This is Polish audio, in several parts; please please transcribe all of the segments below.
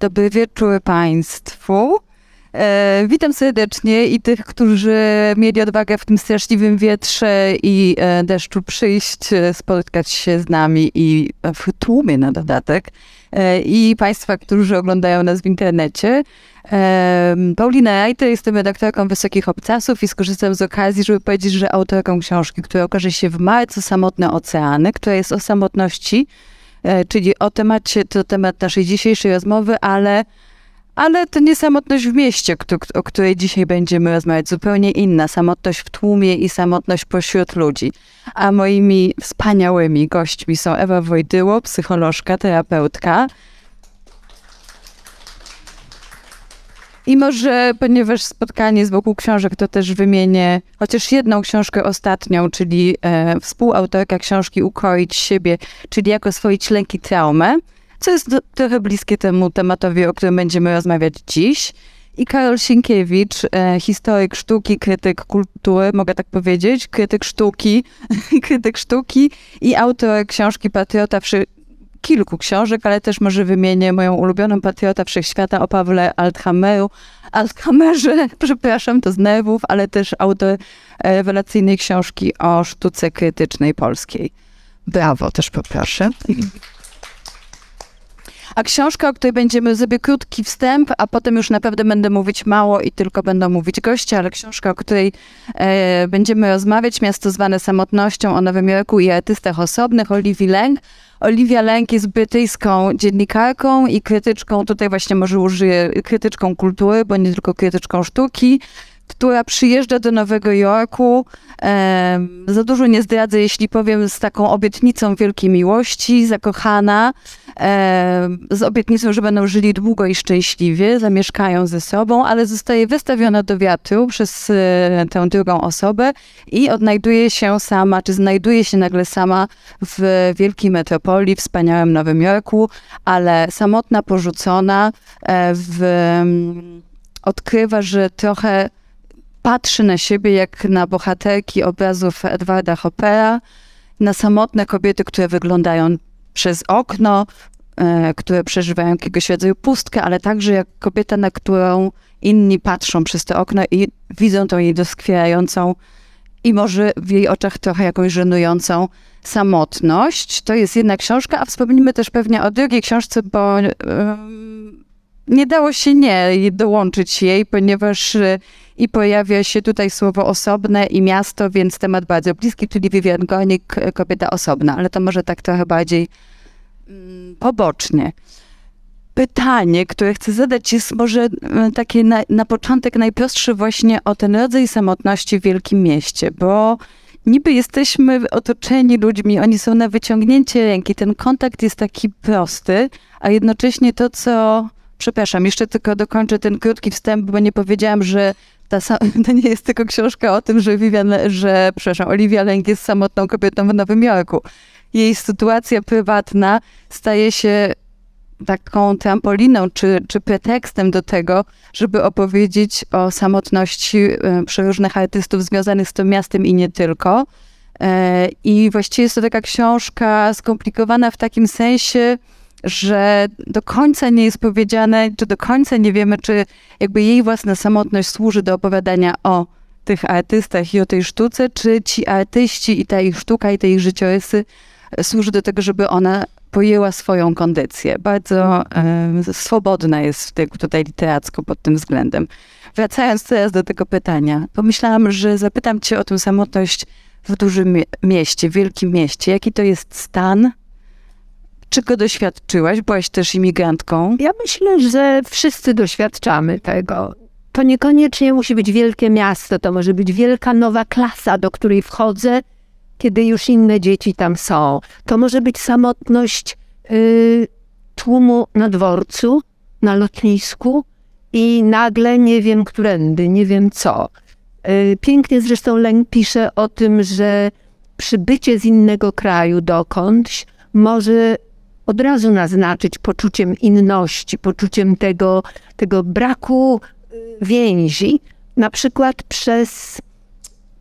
Dobry wieczór Państwu. E, witam serdecznie i tych, którzy mieli odwagę w tym straszliwym wietrze i e, deszczu przyjść, e, spotkać się z nami i w tłumie na dodatek. E, I Państwa, którzy oglądają nas w internecie. E, Paulina Rajter, jestem redaktorką Wysokich Obcasów i skorzystam z okazji, żeby powiedzieć, że autorką książki, która okaże się w marcu Samotne Oceany, która jest o samotności, czyli o temacie, to temat naszej dzisiejszej rozmowy, ale ale to nie samotność w mieście, o której dzisiaj będziemy rozmawiać, zupełnie inna. Samotność w tłumie i samotność pośród ludzi. A moimi wspaniałymi gośćmi są Ewa Wojdyło, psycholożka, terapeutka. I może, ponieważ spotkanie jest wokół książek, to też wymienię chociaż jedną książkę ostatnią, czyli e, współautorka książki Ukroić siebie, czyli jak oswoić lęki traumę co jest trochę bliskie temu tematowi, o którym będziemy rozmawiać dziś. I Karol Sienkiewicz, e, historyk sztuki, krytyk kultury, mogę tak powiedzieć, krytyk sztuki, krytyk sztuki i autor książki Patriota kilku książek, ale też może wymienię moją ulubioną Patriota Wszechświata o Pawle Althammeru, Althammerze, przepraszam, to z nerwów, ale też autor e, rewelacyjnej książki o sztuce krytycznej polskiej. Brawo, też poproszę. A książka, o której będziemy zrobić krótki wstęp, a potem już naprawdę będę mówić mało i tylko będą mówić goście, ale książka, o której e, będziemy rozmawiać, Miasto zwane samotnością o Nowym Jorku i artystach osobnych, Oliwii Lęk. Oliwia Lęk jest brytyjską dziennikarką i krytyczką, tutaj właśnie może użyję krytyczką kultury, bo nie tylko krytyczką sztuki która przyjeżdża do Nowego Jorku. E, za dużo nie zdradzę, jeśli powiem, z taką obietnicą wielkiej miłości, zakochana, e, z obietnicą, że będą żyli długo i szczęśliwie, zamieszkają ze sobą, ale zostaje wystawiona do wiatru przez e, tę drugą osobę i odnajduje się sama, czy znajduje się nagle sama w wielkiej metropolii, wspaniałym Nowym Jorku, ale samotna, porzucona, e, w, odkrywa, że trochę patrzy na siebie jak na bohaterki obrazów Edwarda Hoppera, na samotne kobiety, które wyglądają przez okno, e, które przeżywają jakiegoś rodzaju pustkę, ale także jak kobieta, na którą inni patrzą przez to okno i widzą tą jej doskwierającą i może w jej oczach trochę jakąś żenującą samotność. To jest jedna książka, a wspomnimy też pewnie o drugiej książce, bo nie dało się nie dołączyć jej, ponieważ e, i pojawia się tutaj słowo osobne i miasto, więc temat bardzo bliski, czyli Vivian Gornik, kobieta osobna, ale to może tak trochę bardziej mm, pobocznie. Pytanie, które chcę zadać, jest może e, takie na, na początek najprostsze właśnie o ten rodzaj samotności w wielkim mieście, bo niby jesteśmy otoczeni ludźmi, oni są na wyciągnięcie ręki, ten kontakt jest taki prosty, a jednocześnie to, co Przepraszam, jeszcze tylko dokończę ten krótki wstęp, bo nie powiedziałam, że ta, to nie jest tylko książka o tym, że Vivian, że, przepraszam, Olivia Lęk jest samotną kobietą w Nowym Jorku. Jej sytuacja prywatna staje się taką trampoliną czy, czy pretekstem do tego, żeby opowiedzieć o samotności e, przeróżnych artystów związanych z tym miastem i nie tylko. E, I właściwie jest to taka książka skomplikowana w takim sensie, że do końca nie jest powiedziane, czy do końca nie wiemy, czy jakby jej własna samotność służy do opowiadania o tych artystach i o tej sztuce, czy ci artyści i ta ich sztuka i te ich życiorysy służy do tego, żeby ona pojęła swoją kondycję. Bardzo e, swobodna jest tutaj literacko pod tym względem. Wracając teraz do tego pytania, pomyślałam, że zapytam cię o tę samotność w dużym mieście, w wielkim mieście. Jaki to jest stan, czy go doświadczyłaś? Byłaś też imigrantką? Ja myślę, że wszyscy doświadczamy tego. To niekoniecznie musi być wielkie miasto, to może być wielka nowa klasa, do której wchodzę, kiedy już inne dzieci tam są. To może być samotność y, tłumu na dworcu, na lotnisku i nagle nie wiem którędy, nie wiem co. Y, pięknie zresztą Leng pisze o tym, że przybycie z innego kraju dokądś może od razu naznaczyć poczuciem inności, poczuciem tego, tego braku y, więzi, na przykład przez,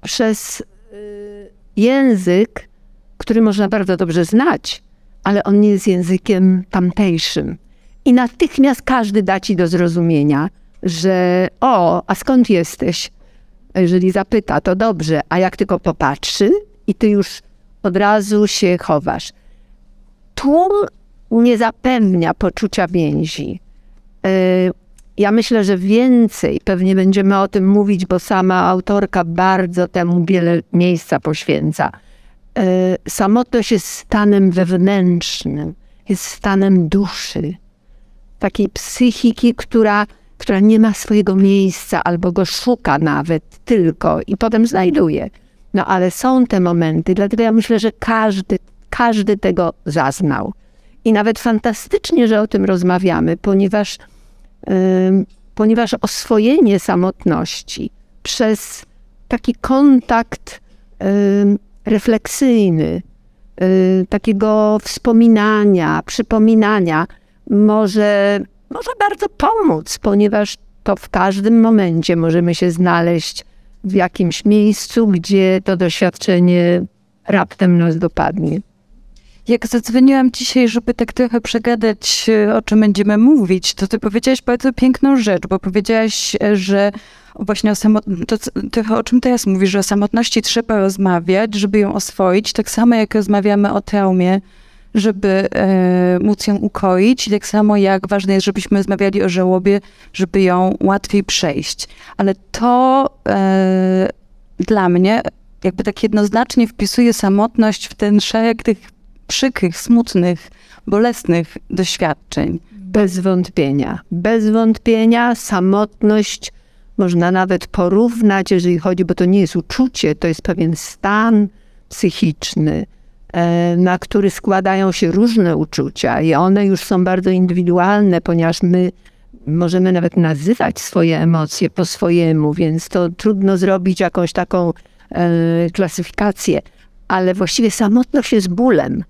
przez y, język, który można bardzo dobrze znać, ale on nie jest językiem tamtejszym. I natychmiast każdy da ci do zrozumienia, że o, a skąd jesteś? Jeżeli zapyta, to dobrze, a jak tylko popatrzy i ty już od razu się chowasz. Tłum nie zapewnia poczucia więzi. E, ja myślę, że więcej pewnie będziemy o tym mówić, bo sama autorka bardzo temu wiele miejsca poświęca. E, samotność jest stanem wewnętrznym, jest stanem duszy, takiej psychiki, która, która nie ma swojego miejsca albo go szuka nawet tylko i potem znajduje. No ale są te momenty, dlatego ja myślę, że każdy, każdy tego zaznał. I nawet fantastycznie, że o tym rozmawiamy, ponieważ, yy, ponieważ oswojenie samotności przez taki kontakt yy, refleksyjny, yy, takiego wspominania, przypominania, może, może bardzo pomóc, ponieważ to w każdym momencie możemy się znaleźć w jakimś miejscu, gdzie to doświadczenie raptem nas dopadnie. Jak zadzwoniłam dzisiaj, żeby tak trochę przegadać, e, o czym będziemy mówić, to ty powiedziałaś bardzo piękną rzecz, bo powiedziałaś, e, że właśnie o samotności, o czym teraz mówisz, że o samotności trzeba rozmawiać, żeby ją oswoić, tak samo jak rozmawiamy o traumie, żeby e, móc ją ukoić, i tak samo jak ważne jest, żebyśmy rozmawiali o żałobie, żeby ją łatwiej przejść. Ale to e, dla mnie jakby tak jednoznacznie wpisuje samotność w ten szereg tych przykrych, smutnych, bolesnych doświadczeń. Bez wątpienia. Bez wątpienia samotność można nawet porównać, jeżeli chodzi, bo to nie jest uczucie, to jest pewien stan psychiczny, e, na który składają się różne uczucia i one już są bardzo indywidualne, ponieważ my możemy nawet nazywać swoje emocje po swojemu, więc to trudno zrobić jakąś taką e, klasyfikację, ale właściwie samotność jest bólem.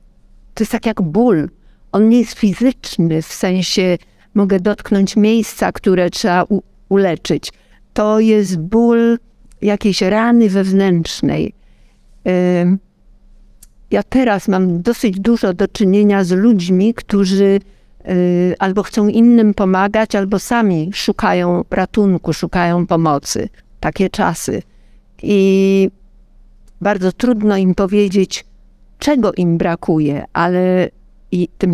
To jest tak jak ból. On nie jest fizyczny, w sensie mogę dotknąć miejsca, które trzeba u, uleczyć. To jest ból jakiejś rany wewnętrznej. Ja teraz mam dosyć dużo do czynienia z ludźmi, którzy y, albo chcą innym pomagać, albo sami szukają ratunku, szukają pomocy. Takie czasy. I bardzo trudno im powiedzieć, czego im brakuje, ale tym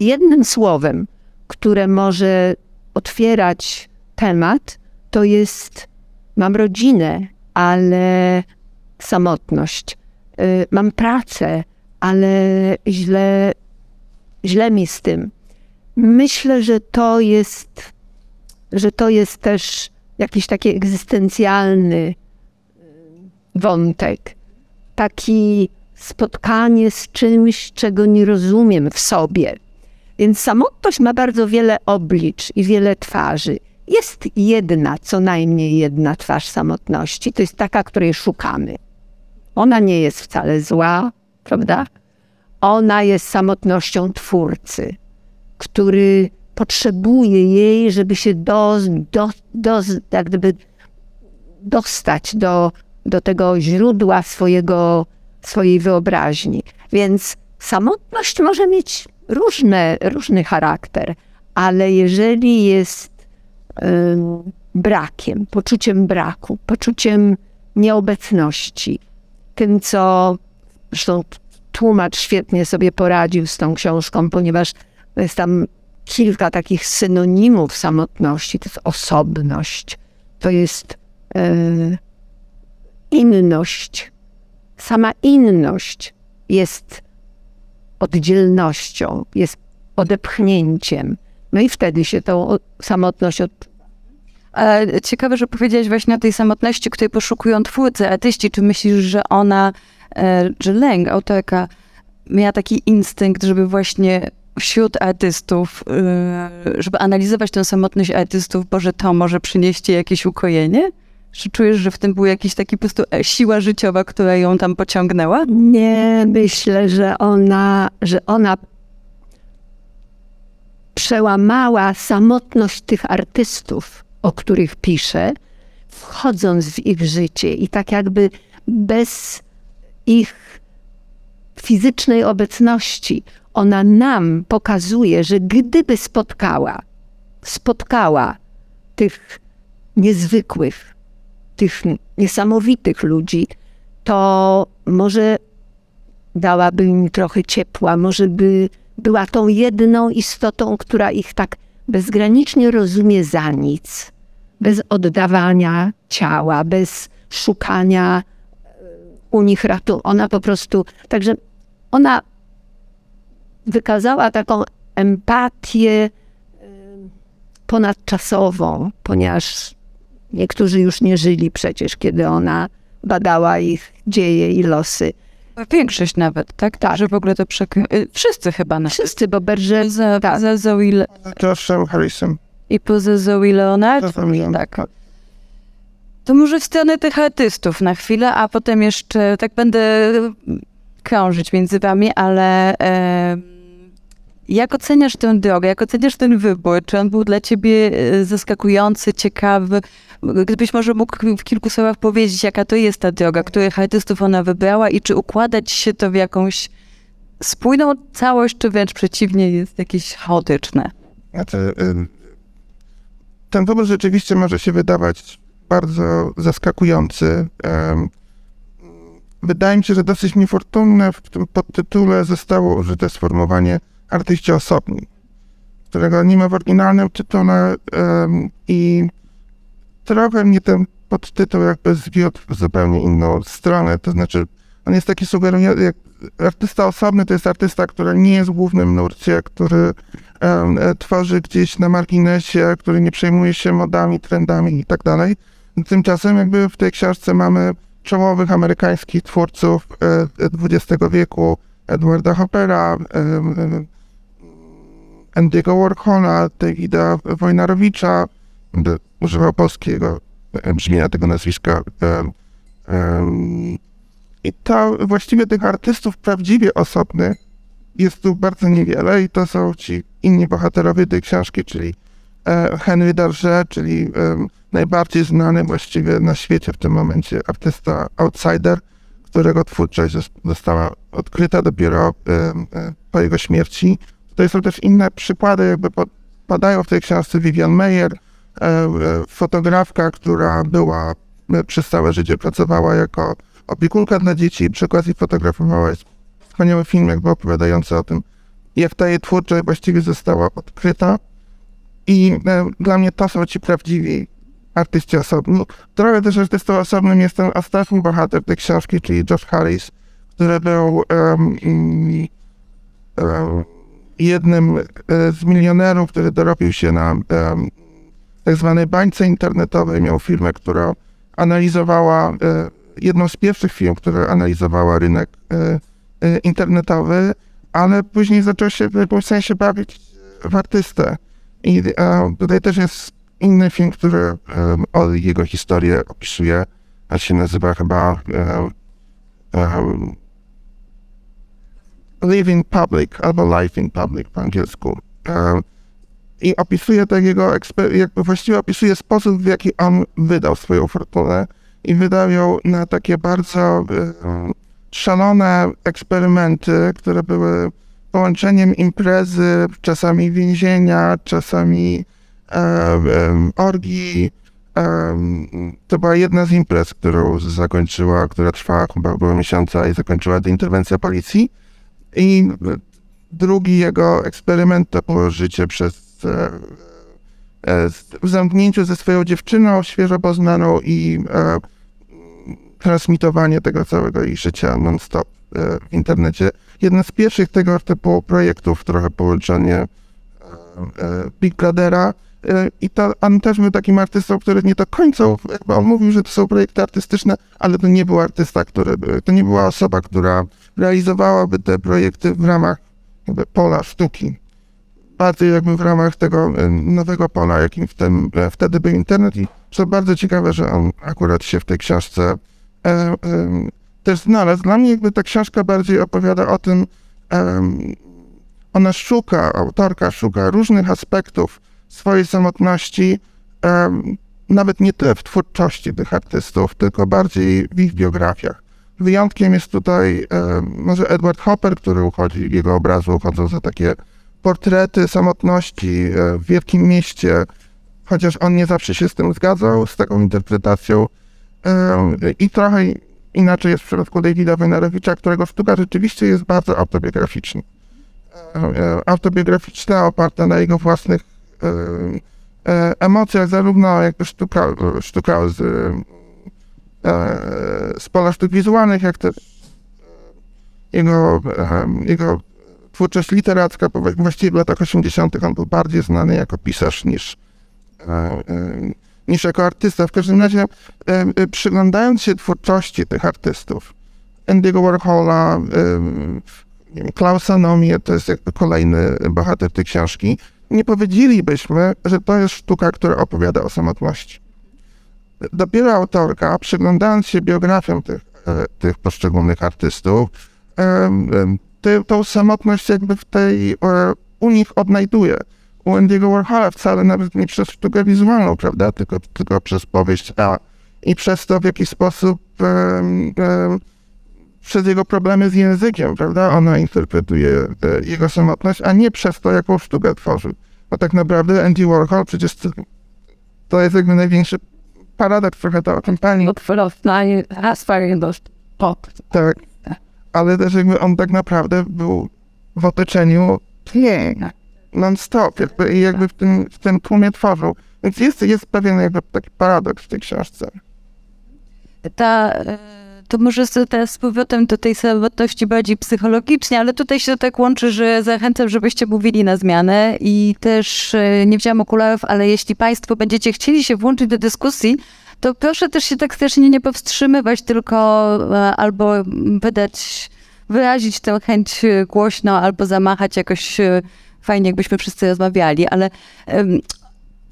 jednym słowem, które może otwierać temat, to jest mam rodzinę, ale samotność. Y, mam pracę, ale źle, źle mi z tym. Myślę, że to jest, że to jest też jakiś taki egzystencjalny y, wątek. Taki spotkanie z czymś, czego nie rozumiem w sobie. Więc samotność ma bardzo wiele oblicz i wiele twarzy. Jest jedna, co najmniej jedna twarz samotności, to jest taka, której szukamy. Ona nie jest wcale zła, prawda? Ona jest samotnością twórcy, który potrzebuje jej, żeby się do, do, do, jak gdyby dostać do, do tego źródła swojego swojej wyobraźni. Więc samotność może mieć różne, różny charakter, ale jeżeli jest brakiem, poczuciem braku, poczuciem nieobecności, tym, co zresztą tłumacz świetnie sobie poradził z tą książką, ponieważ jest tam kilka takich synonimów samotności. To jest osobność, to jest yy, inność, sama inność jest oddzielnością, jest odepchnięciem. No i wtedy się tą samotność odczuwa. Ciekawe, że powiedziałeś właśnie o tej samotności, której poszukują twórcy, artyści. Czy myślisz, że ona, e, że Lęk, autorka, miała taki instynkt, żeby właśnie wśród artystów, y, żeby analizować tę samotność artystów, bo że to może przynieść jakieś ukojenie? Czy czujesz, że w tym była jakaś taka po prostu e, siła życiowa, która ją tam pociągnęła? Nie, myślę, że ona, że ona przełamała samotność tych artystów, o których pisze, wchodząc w ich życie i tak jakby bez ich fizycznej obecności, ona nam pokazuje, że gdyby spotkała, spotkała tych niezwykłych, tych niesamowitych ludzi, to może dałaby im trochę ciepła, może by była tą jedną istotą, która ich tak bezgranicznie rozumie za nic, bez oddawania ciała, bez szukania e, u nich ratu. Ona po prostu, także ona wykazała taką empatię e, ponadczasową, ponieważ niektórzy już nie żyli przecież, kiedy ona badała ich dzieje i losy. Większość nawet, tak? Tak. Że w ogóle to przekry... Y, wszyscy chyba nawet. Wszyscy, bo Berger... Za, tak. za Zoe Le... Joshem Harrison. I poza Zoe Leonard? Tak. To może w stronę tych artystów na chwilę, a potem jeszcze tak będę krążyć między wami, ale e, jak oceniasz tę drogę, jak oceniasz ten wybór? Czy on był dla ciebie e, zaskakujący, ciekawy? Gdybyś może mógł w kilku słowach powiedzieć, jaka to jest ta droga, których artystów ona wybrała i czy układać się to w jakąś spójną całość, czy wręcz przeciwnie, jest jakieś chaotyczne? Znaczy, ten wybór rzeczywiście może się wydawać bardzo zaskakujący. Wydaje mi się, że dosyć niefortunne w tym podtytule zostało użyte sformułowanie artyści osobni, którego nie ma w oryginalnym tytule i trochę mnie ten podtytuł jakby zwiódł w zupełnie inną stronę, to znaczy on jest taki sugerujący, jak artysta osobny to jest artysta, który nie jest głównym nurcie, który um, tworzy gdzieś na marginesie, który nie przejmuje się modami, trendami i tak dalej. Tymczasem jakby w tej książce mamy czołowych amerykańskich twórców XX e, wieku, Edwarda Hoppera, Andy'ego Warhola, Davida Wojnarowicza, używał polskiego brzmienia tego nazwiska. I to właściwie tych artystów prawdziwie osobnych jest tu bardzo niewiele i to są ci inni bohaterowie tej książki, czyli e, Henry Darget, czyli najbardziej znany właściwie na świecie w tym momencie artysta outsider, którego twórczość została odkryta dopiero e, po jego śmierci. Tutaj są też inne przykłady, jakby padają w tej książce Vivian Mayer, e, fotografka, która była przez całe życie pracowała jako opiekunka dla dzieci i przy okazji fotografowała wspaniały film jakby opowiadający o tym, jak ta jej twórczość właściwie została odkryta. I e, dla mnie to są ci prawdziwi artyści osobni. Trochę też artystą osobnym jest ten ostatni bohater tej książki, czyli Josh Harris, który był um, um, jednym e, z milionerów, który dorobił się na um, tak zwanej bańce internetowej. Miał firmę, która analizowała, e, jedną z pierwszych firm, która analizowała rynek internetowy, ale później zaczął się w jakimś sensie bawić w artystę. I tutaj też jest inny film, który o jego historię opisuje, a się nazywa chyba Live in Public albo Life in Public po angielsku. I opisuje tak jego, jakby właściwie opisuje sposób, w jaki on wydał swoją fortunę i wydał ją na takie bardzo szalone eksperymenty, które były połączeniem imprezy, czasami więzienia, czasami e, e, orgii. E, to była jedna z imprez, którą zakończyła, która trwała chyba około miesiąca i zakończyła interwencja policji. I drugi jego eksperyment to było życie przez e, e, w zamknięciu ze swoją dziewczyną świeżo poznaną i e, transmitowanie tego całego jej życia non-stop w internecie jeden z pierwszych tego typu projektów, trochę połączenie e, e, Big Brothera. E, I to, on też był takim artystą, który nie do końca, on mówił, że to są projekty artystyczne, ale to nie był artysta, który, to nie była osoba, która realizowałaby te projekty w ramach jakby pola sztuki. Bardziej jakby w ramach tego e, nowego pola, jakim w tym, e, wtedy był internet i co bardzo ciekawe, że on akurat się w tej książce e, e, też znalazł. Dla mnie jakby ta książka bardziej opowiada o tym, e, ona szuka, autorka szuka różnych aspektów swojej samotności, nawet nie tyle w twórczości tych artystów, tylko bardziej w ich biografiach. Wyjątkiem jest tutaj może Edward Hopper, który uchodzi, jego obrazy uchodzą za takie portrety samotności e, w wielkim mieście, chociaż on nie zawsze się z tym zgadzał, z taką interpretacją. I trochę inaczej jest w przypadku Davida Wojnarowicza, którego sztuka rzeczywiście jest bardzo autobiograficzna. E, autobiograficzna, oparta na jego własnych e, emocjach, zarówno jakby sztuka, sztuka z, z pola sztuk wizualnych, jak też jego, jego twórczość literacka, właściwie w latach 80. on był bardziej znany jako pisarz niż, e, e, niż jako artysta. W każdym razie, e, przyglądając się twórczości tych artystów, Andy'ego Warhola, Klausa Nomię, to jest kolejny bohater tej książki, nie powiedzielibyśmy, że to jest sztuka, która opowiada o samotności. Dopiero autorka, przyglądając się biografiom tych, tych poszczególnych artystów, ty, tą samotność jakby w tej, e, u nich odnajduje. U Andy'ego Warhola wcale nawet nie przez sztukę wizualną, prawda, tylko, tylko przez powieść A. I przez to, w jaki sposób przez jego problemy z językiem, prawda, ona interpretuje e, jego samotność, a nie przez to, jaką sztukę tworzy. Bo tak naprawdę Andy Warhol przecież to, jest jakby największy paradoks trochę to, o czym pani... Tak ale też jakby on tak naprawdę był w otoczeniu tnie, non-stop, jakby, i jakby w tym, w tym tłumie tworzył. Więc jest, jest pewien jakby taki paradoks w tej książce. Ta, e, to może teraz z powrotem do tej samotności bardziej psychologicznie, ale tutaj się to tak łączy, że zachęcam, żebyście mówili na zmianę i też e, nie wziąłem okularów, ale jeśli Państwo będziecie chcieli się włączyć do dyskusji, to proszę też się tak strasznie nie powstrzymywać, tylko e, albo wydać, wyrazić tę chęć e, głośno, albo zamachać jakoś e, fajnie, jakbyśmy wszyscy rozmawiali, ale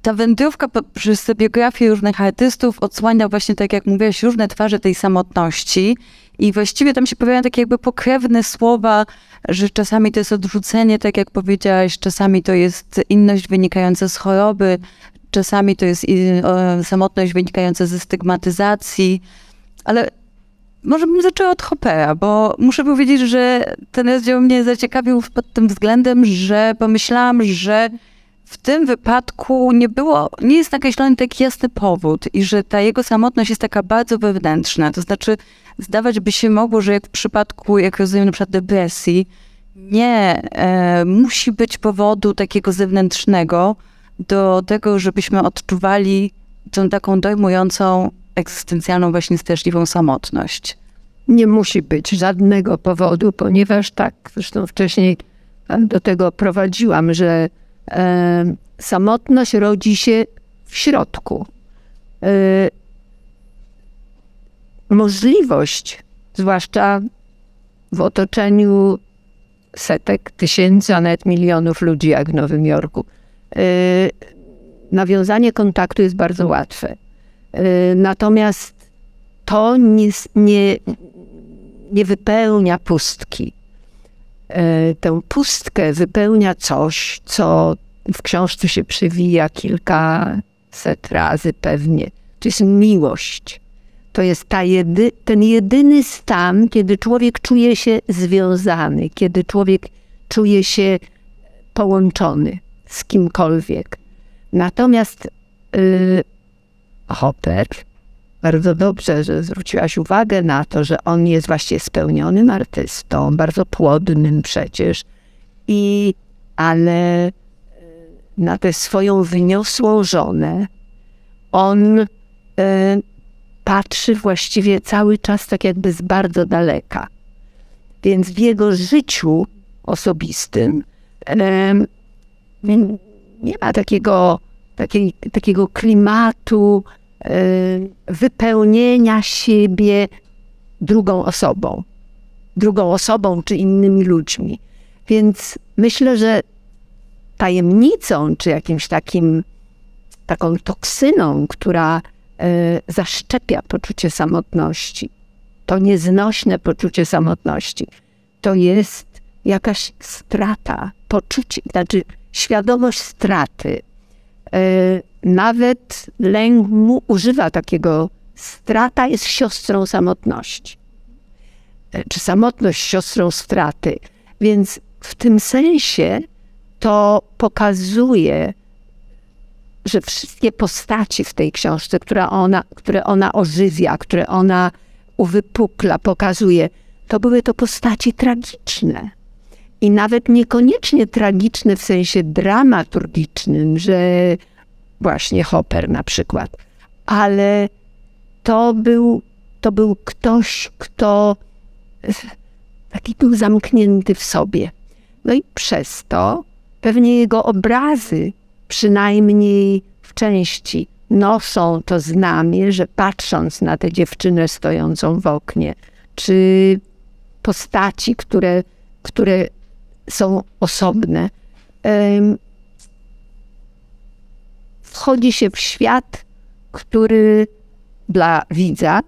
ta wędrówka przez biografię różnych artystów odsłania właśnie, tak jak mówiłaś, różne twarze tej samotności i właściwie tam się pojawiają takie jakby pokrewne słowa, że czasami to jest odrzucenie, tak jak powiedziałaś, czasami to jest inność wynikająca z choroby, Czasami to jest samotność wynikająca ze stygmatyzacji, ale może bym zaczęła od Hoppera, bo muszę powiedzieć, że ten rozdział mnie zaciekawił pod tym względem, że pomyślałam, że w tym wypadku nie było, nie jest nakreślony taki jasny powód i że ta jego samotność jest taka bardzo wewnętrzna. To znaczy, zdawać by się mogło, że jak w przypadku, jak rozumiem, na przykład depresji, nie e, musi być powodu takiego zewnętrznego, do tego, żebyśmy odczuwali tą taką dojmującą, egzystencjalną, właśnie straszliwą samotność. Nie musi być żadnego powodu, ponieważ tak, zresztą wcześniej do tego prowadziłam, że e, samotność rodzi się w środku. E, możliwość, zwłaszcza w otoczeniu setek, tysięcy, a nawet milionów ludzi, jak w Nowym Jorku, nawiązanie kontaktu jest bardzo łatwe. Y, natomiast to nie, nie, nie wypełnia pustki. Y, tę pustkę wypełnia coś, co w książce się przewija kilkaset razy pewnie. To jest miłość. To jest jedy, ten jedyny stan, kiedy człowiek czuje się związany, kiedy człowiek czuje się połączony z kimkolwiek. Natomiast yy, Hopper, bardzo dobrze, że zwróciłaś uwagę na to, że on jest właśnie spełnionym artystą, bardzo płodnym przecież, i ale y, na tę swoją wyniosłą żonę on y, patrzy właściwie cały czas tak jakby z bardzo daleka. Więc w jego życiu osobistym nie ma takiego, takiej, takiego klimatu e, wypełnienia siebie drugą osobą, drugą osobą czy innymi ludźmi. Więc myślę, że tajemnicą, czy jakimś takim, taką toksyną, która e, zaszczepia poczucie samotności. To nieznośne poczucie samotności. To jest jakaś strata, poczucie, znaczy świadomość straty. E, nawet lęk mu używa takiego, strata jest siostrą samotności. E, czy samotność siostrą straty. Więc w tym sensie to pokazuje, że wszystkie postaci w tej książce, które ona, które ona ożywia, które ona uwypukla, pokazuje, to były to postaci tragiczne. I nawet niekoniecznie tragiczne w sensie dramaturgicznym, że właśnie Hopper na przykład, ale to był, to był ktoś, kto taki był zamknięty w sobie. No i przez to pewnie jego obrazy, przynajmniej w części, noszą to znamie, że patrząc na tę dziewczynę stojącą w oknie, czy postaci, które, które są osobne, wchodzi się w świat, który dla widza,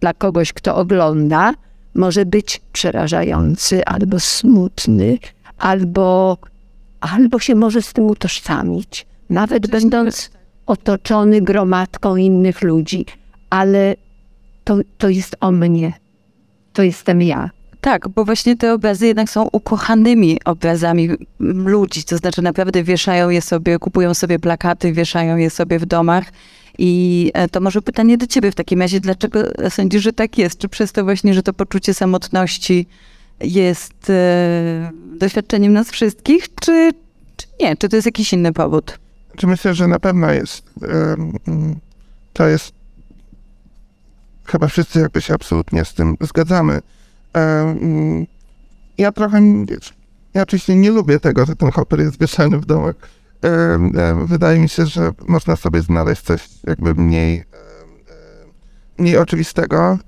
dla kogoś, kto ogląda, może być przerażający albo smutny, albo, albo się może z tym utożsamić, nawet będąc otoczony gromadką innych ludzi, ale to, to jest o mnie, to jestem ja. Tak, bo właśnie te obrazy jednak są ukochanymi obrazami ludzi, to znaczy naprawdę wieszają je sobie, kupują sobie plakaty, wieszają je sobie w domach. I e, to może pytanie do ciebie w takim razie, dlaczego sądzisz, że tak jest? Czy przez to właśnie, że to poczucie samotności jest e, doświadczeniem nas wszystkich, czy, czy nie? Czy to jest jakiś inny powód? Czy myślę, że na pewno jest. to jest. Chyba wszyscy jakby się absolutnie z tym zgadzamy. Ja trochę. Ja oczywiście nie lubię tego, że ten hopper jest wieszany w domach. wydaje mi się, że można sobie znaleźć coś jakby mniej, mniej oczywistego.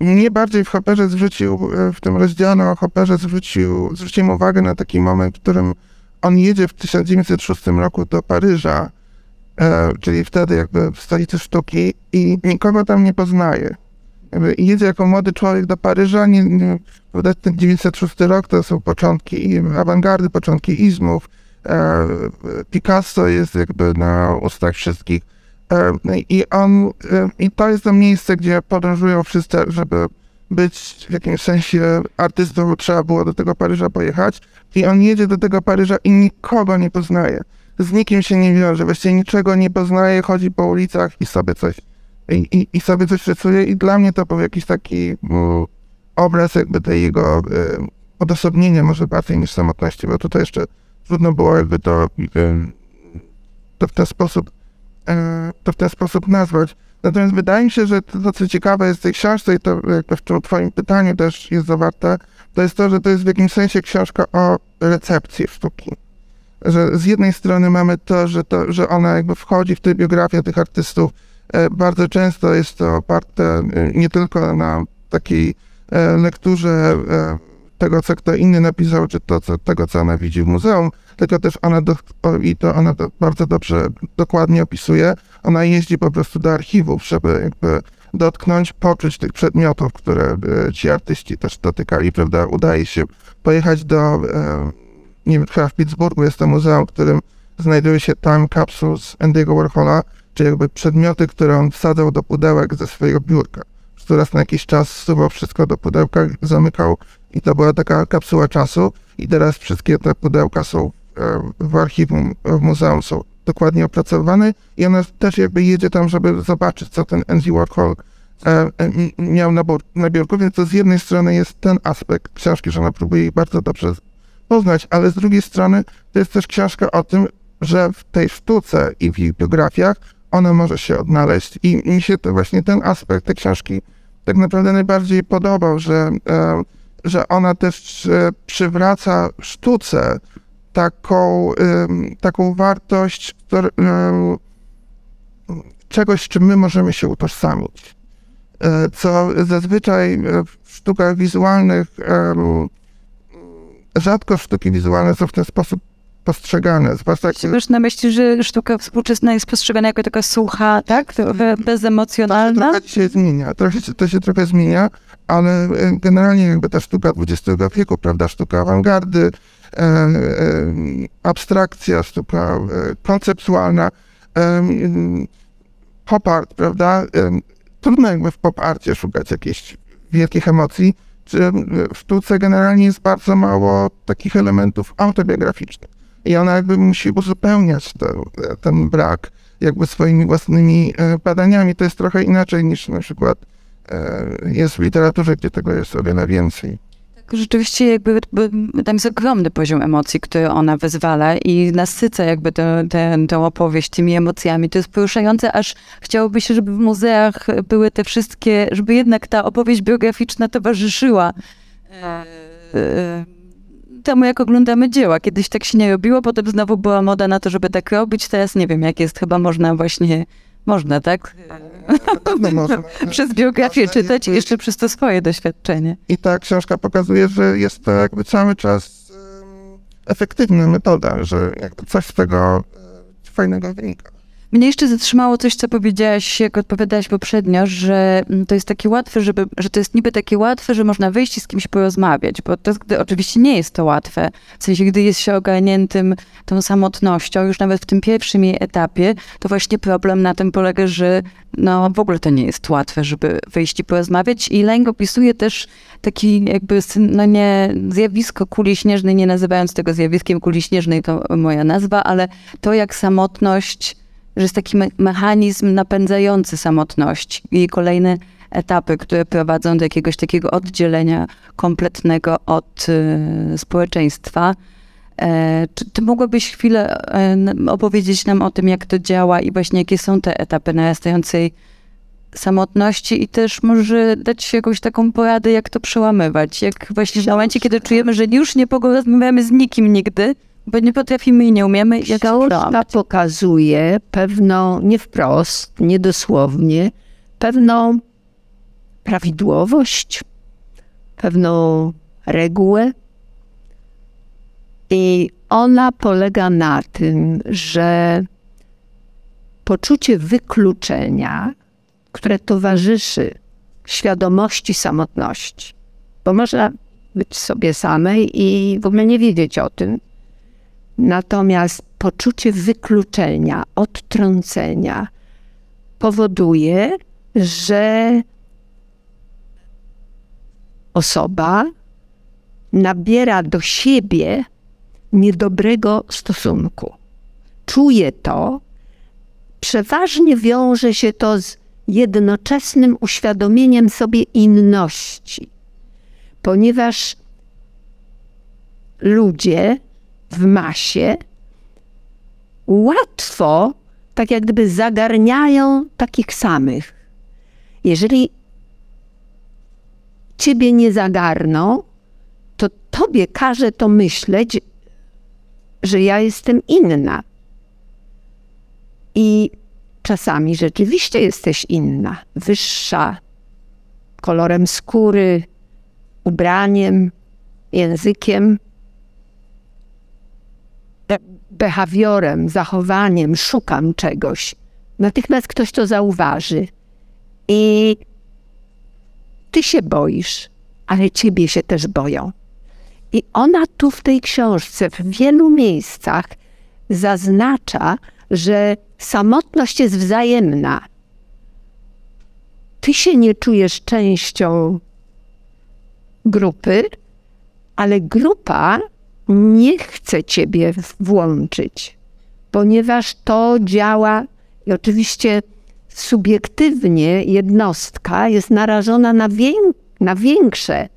Mnie bardziej w Hopperze zwrócił, e, w tym rozdziale o Hopperze zwrócił, zwróciłem uwagę na taki moment, w którym on jedzie w 1906 roku do Paryża, e, czyli wtedy jakby w stolicy sztuki i nikogo tam nie poznaje. Jedzie jako młody człowiek do Paryża, nie, nie, ten 906 rok to są początki awangardy, początki izmów. E, Picasso jest jakby na ustach wszystkich. E, I on, e, i to jest to miejsce, gdzie podróżują wszyscy, żeby być w jakimś sensie artystą, trzeba było do tego Paryża pojechać. I on jedzie do tego Paryża i nikogo nie poznaje. Z nikim się nie wiąże, właściwie niczego nie poznaje, chodzi po ulicach i sobie coś, i, i, i sobie coś rysuje. I dla mnie to był jakiś taki um, obraz jakby tej jego um, odosobnienia może bardziej niż samotności, bo tutaj jeszcze trudno było jakby to, um, to w ten sposób E, to w ten sposób nazwać. Natomiast wydaje mi się, że to, co ciekawe jest w tej książce i to jakby w twoim pytaniu też jest zawarte, to jest to, że to jest w jakimś sensie książka o recepcji sztuki. Że z jednej strony mamy to, że, to, że ona jakby wchodzi w tę biografię tych artystów. E, bardzo często jest to oparte e, nie tylko na takiej lekturze tego, co kto inny napisał, czy to, co, tego, co ona widzi w muzeum, tylko też ona, do, i to ona to bardzo dobrze, dokładnie opisuje, ona jeździ po prostu do archiwów, żeby jakby dotknąć, poczuć tych przedmiotów, które e, ci artyści też dotykali, prawda, udaje się pojechać do, e, nie wiem, chyba w Pittsburghu jest to muzeum, w którym znajduje się time capsules Andy'ego Warhola, czyli jakby przedmioty, które on wsadzał do pudełek ze swojego biurka. Raz na jakiś czas zsuwał wszystko do pudełka, zamykał i to była taka kapsuła czasu i teraz wszystkie te pudełka są e, w archiwum, w muzeum są dokładnie opracowane i ona też jakby jedzie tam, żeby zobaczyć, co ten Andy Warhol e, e, miał na, na biurku, więc to z jednej strony jest ten aspekt książki, że ona próbuje jej bardzo dobrze poznać, ale z drugiej strony to jest też książka o tym, że w tej sztuce i w jej biografiach ona może się odnaleźć i mi się to właśnie ten aspekt tej książki tak naprawdę najbardziej podobał, że że ona też e, przywraca sztuce taką, taką wartość czegoś, z czym my możemy się utożsamić. E, co zazwyczaj w sztukach wizualnych rzadko sztuki wizualne są w ten sposób postrzegane. Zwłaszcza jak... Masz na myśli, że sztuka współczesna jest postrzegana jako taka sucha, tak? Trochę bezemocjonalna? To się trochę się zmienia, trochę, to się trochę zmienia, ale e, generalnie jakby ta sztuka XX wieku, prawda, sztuka awangardy, e, e, abstrakcja, sztuka e, konceptualna, e, pop art, prawda, e, trudno jakby w pop arcie szukać jakichś wielkich emocji, czy w sztuce generalnie jest bardzo mało takich elementów autobiograficznych. I ona jakby musi uzupełniać ten, brak jakby swoimi własnymi e, badaniami. To jest trochę inaczej niż na przykład e, jest w literaturze, gdzie tego jest o wiele więcej. Tak, rzeczywiście jakby tam jest ogromny poziom emocji, który ona wyzwala i nasyca jakby tę, tę, tę opowieść tymi emocjami. To jest poruszające, aż chciałoby się, żeby w muzeach były te wszystkie, żeby jednak ta opowieść biograficzna towarzyszyła e, temu, jak oglądamy dzieła. Kiedyś tak się nie robiło, potem znowu była moda na to, żeby tak robić. Teraz nie wiem, jak jest. Chyba można właśnie, można, tak? Pewno można. przez biografię Można czytać i jeszcze przez to swoje doświadczenie. I ta książka pokazuje, że jest to jakby cały czas efektywna metoda, że jakby coś z tego fajnego wynika. Mnie jeszcze zatrzymało coś, co powiedziałaś, jak odpowiadałaś poprzednio, że mm, to jest takie łatwe, żeby, że to jest niby takie łatwe, że można wyjść i z kimś porozmawiać, bo to gdy, oczywiście nie jest to łatwe. W sensie, gdy jest się ogarniętym tą samotnością, już nawet w tym pierwszym jej etapie, to właśnie problem na tym polega, że no w ogóle to nie jest łatwe, żeby wyjść i porozmawiać. I Leng opisuje też taki jakby, no nie, zjawisko kuli śnieżnej, nie nazywając tego zjawiskiem kuli śnieżnej, to moja nazwa, ale to jak samotność że jest taki me- mechanizm napędzający samotność i kolejne etapy, które prowadzą do jakiegoś takiego oddzielenia kompletnego od y, społeczeństwa. E, czy ty mogłabyś chwilę e, opowiedzieć nam o tym, jak to działa i właśnie jakie są te etapy narastającej samotności i też może dać jakąś taką poradę, jak to przełamywać? Jak właśnie w momencie, kiedy czujemy, że już nie porozmawiamy z nikim nigdy, bo nie potrafimy i nie umiemy, Książka pokazuje pewną, nie wprost, niedosłownie, pewną prawidłowość, pewną regułę. I ona polega na tym, że poczucie wykluczenia, które towarzyszy świadomości samotności, bo można być sobie samej i w ogóle nie wiedzieć o tym, Natomiast poczucie wykluczenia, odtrącenia powoduje, że osoba nabiera do siebie niedobrego stosunku. Czuje to, przeważnie wiąże się to z jednoczesnym uświadomieniem sobie inności, ponieważ ludzie w masie łatwo, tak jak gdyby zagarniają takich samych. Jeżeli ciebie nie zagarną, to tobie każe to myśleć, że ja jestem inna. I czasami rzeczywiście jesteś inna, wyższa, kolorem skóry, ubraniem, językiem, behawiorem, zachowaniem, szukam czegoś. Natychmiast ktoś to zauważy i ty się boisz, ale ciebie się też boją. I ona tu w tej książce w wielu miejscach zaznacza, że samotność jest wzajemna. Ty się nie czujesz częścią grupy, ale grupa nie chce ciebie włączyć, ponieważ to działa i oczywiście subiektywnie jednostka jest narażona na, wię- na większe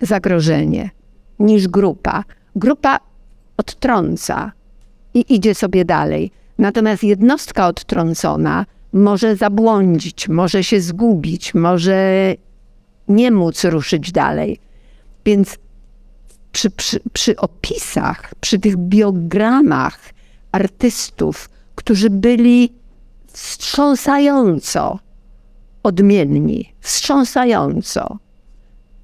zagrożenie niż grupa. Grupa odtrąca i idzie sobie dalej. Natomiast jednostka odtrącona może zabłądzić, może się zgubić, może nie móc ruszyć dalej. Więc przy, przy, przy opisach, przy tych biogramach artystów, którzy byli wstrząsająco odmienni, wstrząsająco.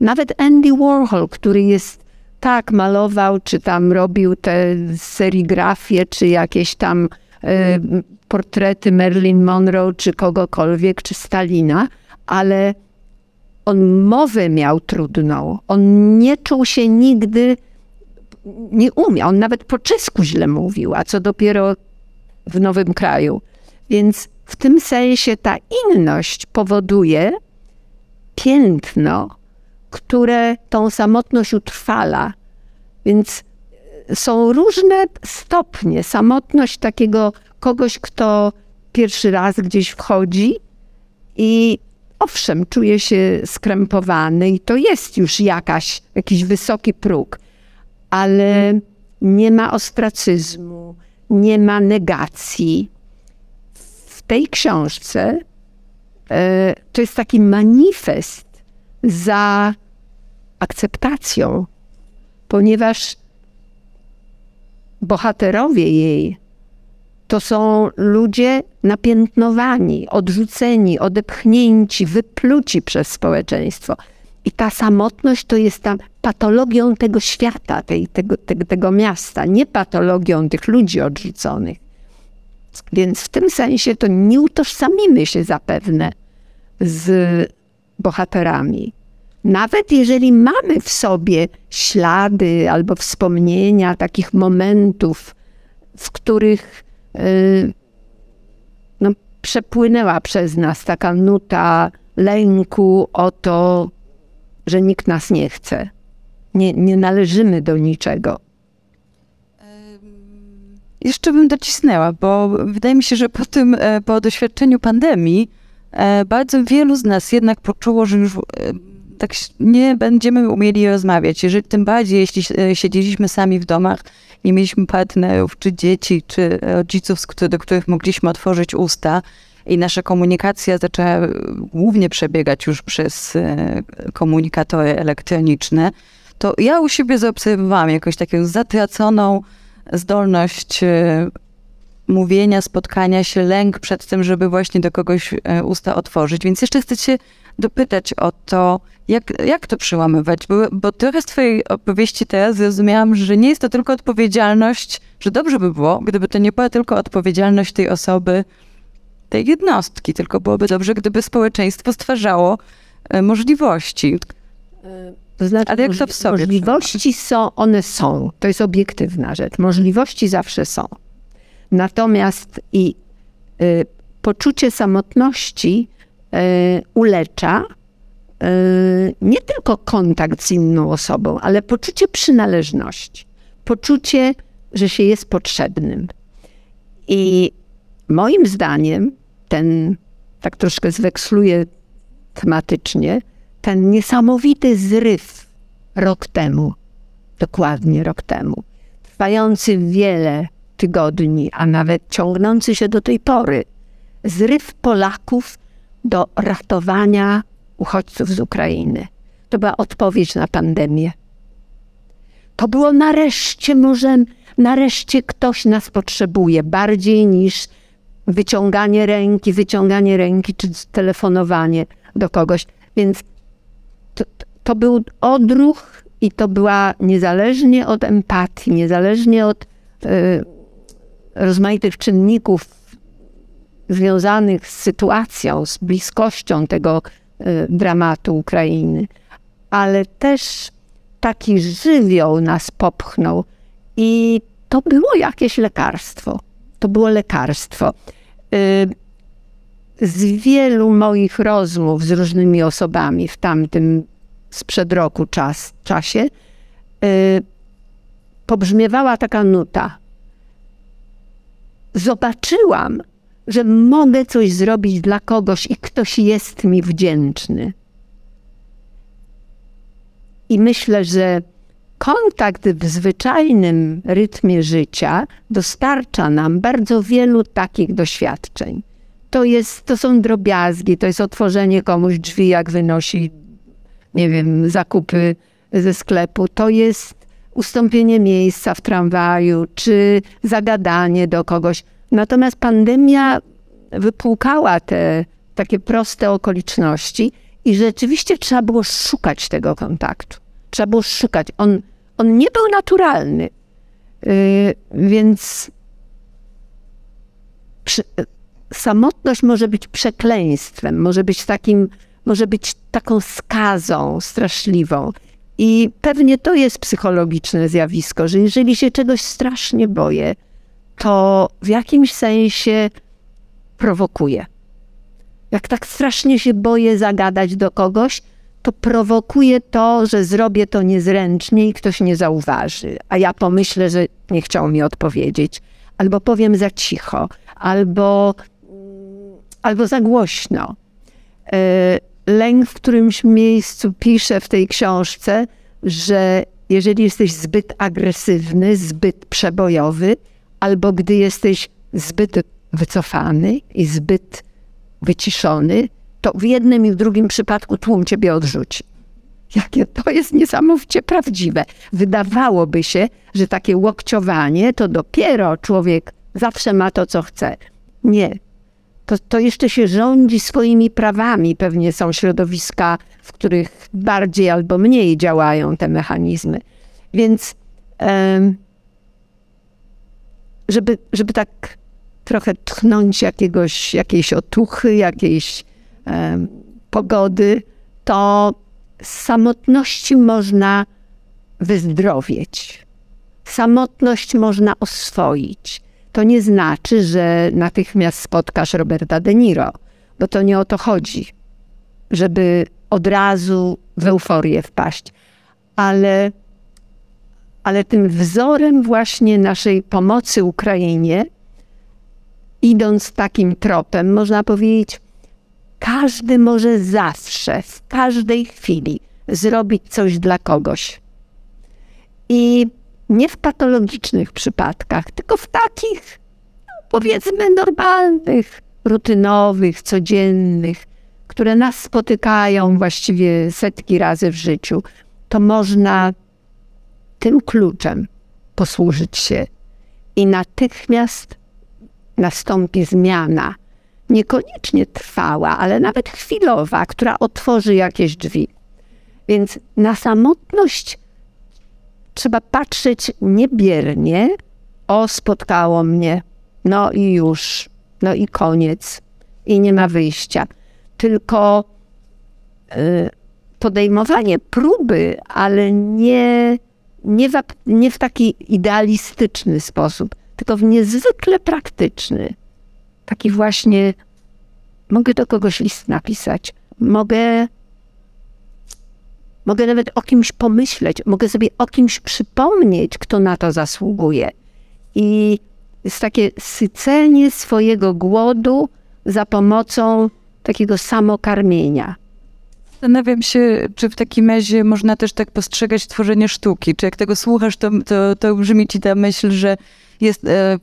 Nawet Andy Warhol, który jest Tak, malował, czy tam robił te serigrafie, czy jakieś tam y, portrety Marilyn Monroe, czy kogokolwiek, czy Stalina, ale on mowę miał trudną. On nie czuł się nigdy, nie umiał. On nawet po czesku źle mówił, a co dopiero w nowym kraju. Więc w tym sensie ta inność powoduje piętno, które tą samotność utrwala. Więc są różne stopnie. Samotność takiego kogoś, kto pierwszy raz gdzieś wchodzi i owszem, czuje się skrępowany i to jest już jakaś, jakiś wysoki próg, ale nie ma ostracyzmu, nie ma negacji. W tej książce e, to jest taki manifest za akceptacją, ponieważ bohaterowie jej to są ludzie napiętnowani, odrzuceni, odepchnięci, wypluci przez społeczeństwo. I ta samotność to jest tam patologią tego świata, tej, tego, tego, tego miasta, nie patologią tych ludzi odrzuconych. Więc w tym sensie to nie utożsamimy się zapewne z bohaterami. Nawet jeżeli mamy w sobie ślady albo wspomnienia takich momentów, w których no, przepłynęła przez nas taka nuta lęku o to, że nikt nas nie chce. Nie, nie należymy do niczego. Jeszcze bym docisnęła, bo wydaje mi się, że po tym, e, po doświadczeniu pandemii, e, bardzo wielu z nas jednak poczuło, że już e, tak nie będziemy umieli rozmawiać. Jeżeli, tym bardziej, jeśli siedzieliśmy sami w domach, nie mieliśmy partnerów, czy dzieci, czy rodziców, do których mogliśmy otworzyć usta, i nasza komunikacja zaczęła głównie przebiegać już przez komunikatory elektroniczne, to ja u siebie zaobserwowałam jakąś taką zatraconą zdolność mówienia, spotkania się, lęk przed tym, żeby właśnie do kogoś e, usta otworzyć. Więc jeszcze chcę cię dopytać o to, jak, jak to przełamywać? Bo, bo trochę z twojej opowieści teraz zrozumiałam, że nie jest to tylko odpowiedzialność, że dobrze by było, gdyby to nie była tylko odpowiedzialność tej osoby, tej jednostki, tylko byłoby dobrze, gdyby społeczeństwo stwarzało e, możliwości. To znaczy, Ale jak to w sobie możliwości są, one są. To jest obiektywna rzecz. Możliwości zawsze są. Natomiast i y, poczucie samotności y, ulecza nie tylko kontakt z inną osobą, ale poczucie przynależności. Poczucie, że się jest potrzebnym. I moim zdaniem ten, tak troszkę zweksluję tematycznie, ten niesamowity zryw rok temu, dokładnie rok temu, trwający wiele tygodni, a nawet ciągnący się do tej pory, zryw Polaków do ratowania uchodźców z Ukrainy. To była odpowiedź na pandemię. To było nareszcie, może nareszcie ktoś nas potrzebuje bardziej niż wyciąganie ręki, wyciąganie ręki czy telefonowanie do kogoś. Więc to, to był odruch i to była niezależnie od empatii, niezależnie od y, rozmaitych czynników związanych z sytuacją, z bliskością tego dramatu Ukrainy, ale też taki żywioł nas popchnął i to było jakieś lekarstwo. To było lekarstwo. Y, z wielu moich rozmów z różnymi osobami w tamtym sprzed roku czas, czasie yy, pobrzmiewała taka nuta. Zobaczyłam, że mogę coś zrobić dla kogoś i ktoś jest mi wdzięczny. I myślę, że kontakt w zwyczajnym rytmie życia dostarcza nam bardzo wielu takich doświadczeń. To, jest, to są drobiazgi, to jest otworzenie komuś drzwi, jak wynosi, nie wiem, zakupy ze sklepu. To jest ustąpienie miejsca w tramwaju, czy zagadanie do kogoś. Natomiast pandemia wypłukała te takie proste okoliczności i rzeczywiście trzeba było szukać tego kontaktu. Trzeba było szukać. On on nie był naturalny. Y, więc przy, samotność może być przekleństwem, może być takim, może być taką skazą straszliwą. I pewnie to jest psychologiczne zjawisko, że jeżeli się czegoś strasznie boję, to w jakimś sensie prowokuje. Jak tak strasznie się boję zagadać do kogoś, to prowokuje to, że zrobię to niezręcznie i ktoś nie zauważy, a ja pomyślę, że nie chciał mi odpowiedzieć, albo powiem za cicho, albo, albo za głośno. E, lęk w którymś miejscu pisze w tej książce, że jeżeli jesteś zbyt agresywny, zbyt przebojowy, albo gdy jesteś zbyt wycofany i zbyt wyciszony, to w jednym i w drugim przypadku tłum ciebie odrzuci. Jakie to jest niesamowicie prawdziwe. Wydawałoby się, że takie łokciowanie to dopiero człowiek zawsze ma to, co chce. Nie. To, to jeszcze się rządzi swoimi prawami. Pewnie są środowiska, w których bardziej albo mniej działają te mechanizmy. Więc żeby, żeby tak trochę tchnąć jakiegoś, jakiejś otuchy, jakiejś pogody, to z samotności można wyzdrowieć. Samotność można oswoić. To nie znaczy, że natychmiast spotkasz Roberta De Niro, bo to nie o to chodzi, żeby od razu w euforię wpaść. Ale, ale tym wzorem właśnie naszej pomocy Ukrainie, idąc takim tropem, można powiedzieć, każdy może zawsze, w każdej chwili zrobić coś dla kogoś. I nie w patologicznych przypadkach, tylko w takich, powiedzmy, normalnych, rutynowych, codziennych, które nas spotykają właściwie setki razy w życiu, to można tym kluczem posłużyć się i natychmiast nastąpi zmiana niekoniecznie trwała, ale nawet chwilowa, która otworzy jakieś drzwi. Więc na samotność trzeba patrzeć niebiernie. O, spotkało mnie, no i już, no i koniec, i nie ma wyjścia. Tylko y, podejmowanie próby, ale nie, nie, w, nie w taki idealistyczny sposób, tylko w niezwykle praktyczny taki właśnie, mogę do kogoś list napisać, mogę, mogę nawet o kimś pomyśleć, mogę sobie o kimś przypomnieć, kto na to zasługuje. I jest takie sycenie swojego głodu za pomocą takiego samokarmienia. Zastanawiam się, czy w takim razie można też tak postrzegać tworzenie sztuki. Czy jak tego słuchasz, to, to, to brzmi ci ta myśl, że jest e,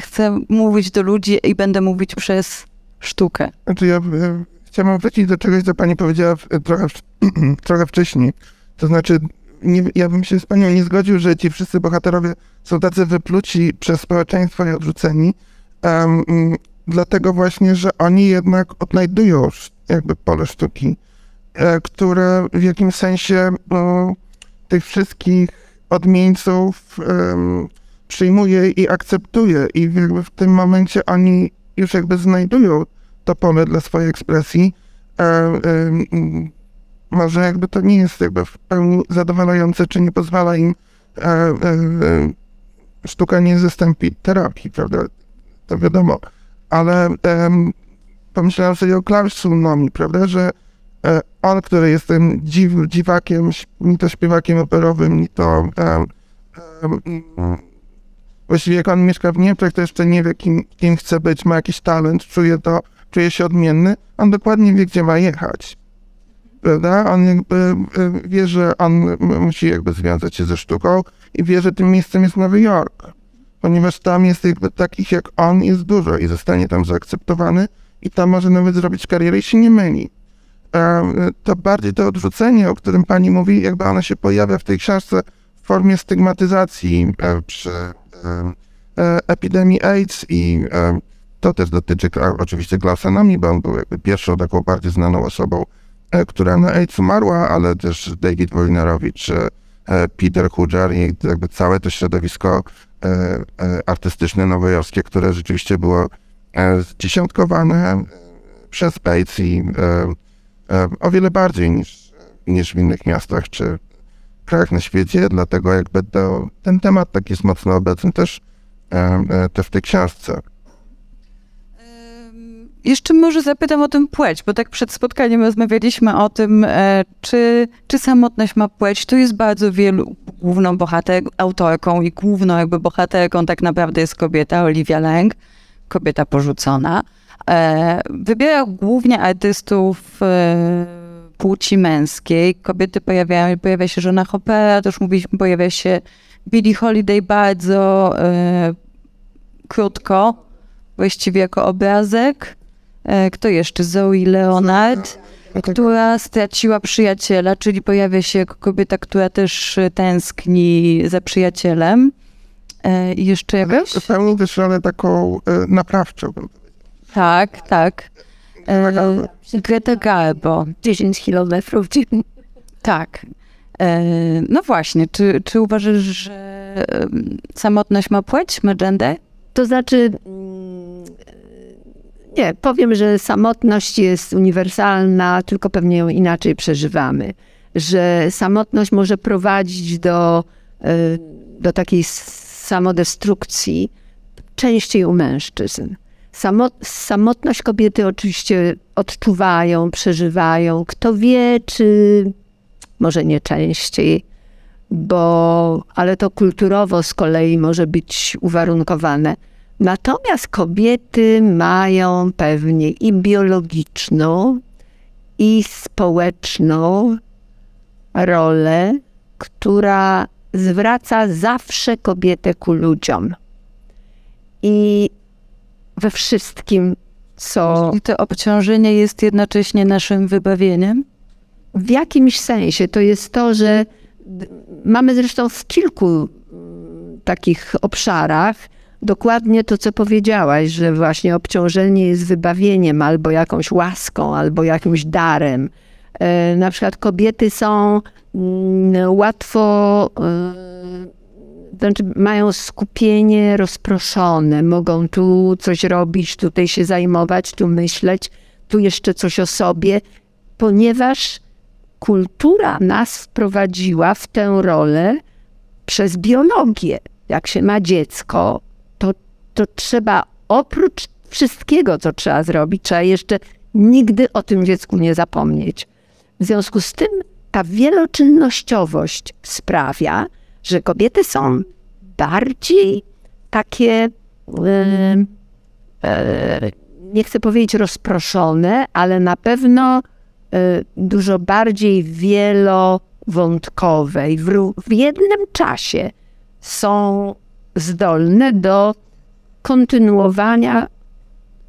chcę mówić do ludzi i będę mówić przez sztukę. Znaczy ja, ja chciałam wrócić do czegoś, co pani powiedziała trochę, trochę wcześniej. To znaczy, nie, ja bym się z panią nie zgodził, że ci wszyscy bohaterowie są tacy wypluci przez społeczeństwo i odrzuceni, um, dlatego właśnie, że oni jednak odnajdują jakby pole sztuki, e, które w jakimś sensie no, tych wszystkich odmieńców um, przyjmuje i akceptuje i w tym momencie oni już jakby znajdują to pole dla swojej ekspresji. E, e, może jakby to nie jest jakby w pełni zadowalające, czy nie pozwala im e, e, sztuka nie zastąpi terapii, prawda? To wiadomo. Ale pomyślałem sobie o Klaus prawda, że e, on, który jest tym dziw, dziwakiem, ni to śpiewakiem operowym, ni to Właściwie jak on mieszka w Niemczech, to jeszcze nie wie, kim, kim chce być, ma jakiś talent, czuje to, czuje się odmienny. On dokładnie wie, gdzie ma jechać. Prawda? On jakby e, wie, że on musi jakby związać się ze sztuką i wie, że tym miejscem jest Nowy Jork. Ponieważ tam jest jakby takich jak on jest dużo i zostanie tam zaakceptowany i tam może nawet zrobić karierę i się nie myli. To bardziej to odrzucenie, o którym pani mówi, jakby ono się pojawia w tej książce w formie stygmatyzacji przy E, epidemii AIDS i to też dotyczy oczywiście Glausenami, bo on był jakby pierwszą taką bardziej znaną osobą, e, która na AIDS umarła, ale też David Wojnarowicz e, Peter Hudger i jakby całe to środowisko artystyczne nowojorskie, które rzeczywiście było zdziesiątkowane przez Bates i o wiele bardziej niż, niż w innych miastach czy krajach na świecie, dlatego jakby to, ten temat taki jest mocno obecny też, e, też w tej książce. Jeszcze może zapytam o tę płeć, bo tak przed spotkaniem rozmawialiśmy o tym, e, czy, czy samotność ma płeć. Tu jest bardzo wielu, główną bohater, autorką i główną jakby bohaterką tak naprawdę jest kobieta, Olivia Lang, kobieta porzucona. E, wybiera głównie artystów e, płci męskiej. Kobiety pojawiają, pojawia się żona Hoppera, też mówiliśmy, pojawia się Billie Holiday bardzo e, krótko, właściwie jako obrazek. E, Kto jeszcze? Zoe Leonard, która straciła przyjaciela, czyli pojawia się jako kobieta, która też tęskni za przyjacielem. E, I jeszcze jakaś? Pełni też rolę taką e, naprawczą. Tak, tak. E, Greta Garbo. 10 kilometrów. Tak. E, No właśnie, czy, czy uważasz, że samotność ma płeć, ma gender? To znaczy, mm, nie, powiem, że samotność jest uniwersalna, tylko pewnie ją inaczej przeżywamy. Że samotność może prowadzić do, y, do takiej samodestrukcji, częściej u mężczyzn. Samo, samotność kobiety oczywiście odczuwają, przeżywają. Kto wie, czy może nie częściej, bo, ale to kulturowo z kolei może być uwarunkowane. Natomiast kobiety mają pewnie i biologiczną, i społeczną rolę, która zwraca zawsze kobietę ku ludziom. I we wszystkim, co I to obciążenie jest jednocześnie naszym wybawieniem? w jakimś sensie to jest to, że mamy zresztą w kilku takich obszarach dokładnie to, co powiedziałaś, że właśnie obciążenie jest wybawieniem albo jakąś łaską, albo jakimś darem. E, Na przykład kobiety są łatwo, e, znaczy mają skupienie rozproszone, mogą tu coś robić, tutaj się zajmować, tu myśleć, tu jeszcze coś o sobie, ponieważ kultura nas wprowadziła w tę rolę przez biologię. Jak się ma dziecko, to, to trzeba oprócz wszystkiego, co trzeba zrobić, trzeba jeszcze nigdy o tym dziecku nie zapomnieć. W związku z tym ta wieloczynnościowość sprawia, że kobiety są bardziej takie, e, e, nie chcę powiedzieć rozproszone, ale na pewno e, dużo bardziej wielowątkowe i w, w jednym czasie są zdolne do kontynuowania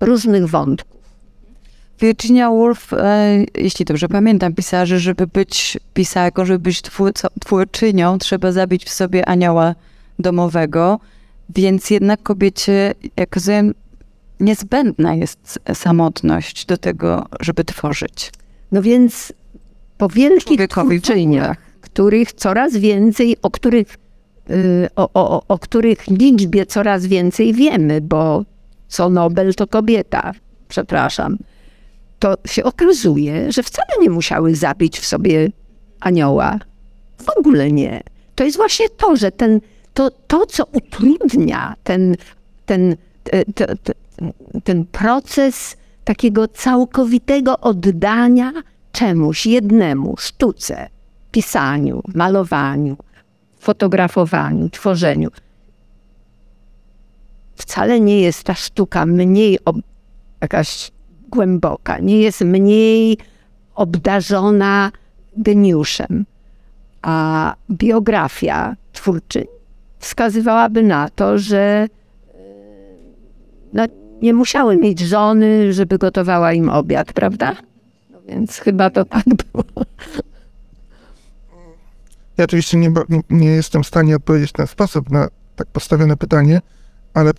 różnych wątków. Virginia Woolf, e, jeśli dobrze pamiętam, pisała, że żeby być pisarką, żeby być twórcą, twórczynią, trzeba zabić w sobie anioła domowego, więc jednak kobiecie, jak rozumiem, niezbędna jest samotność do tego, żeby tworzyć. No więc po wielkich twórczyniach, których coraz więcej, o których, y, o, o, o których liczbie coraz więcej wiemy, bo co Nobel to kobieta, przepraszam, to się okazuje, że wcale nie musiały zabić w sobie anioła. W ogóle nie. To jest właśnie to, że ten, to, to co utrudnia ten, ten, te- te- te- ten proces takiego całkowitego oddania czemuś jednemu, sztuce, pisaniu, malowaniu, fotografowaniu, tworzeniu. Wcale nie jest ta sztuka mniej ob- jakaś głęboka, nie jest mniej obdarzona geniuszem. A biografia twórczyń wskazywałaby na to, że e, no, nie musiały mieć żony, żeby gotowała im obiad, prawda? No więc chyba to tak było. Ja oczywiście nie, nie, jestem w stanie odpowiedzieć w ten sposób na tak postawione pytanie, ale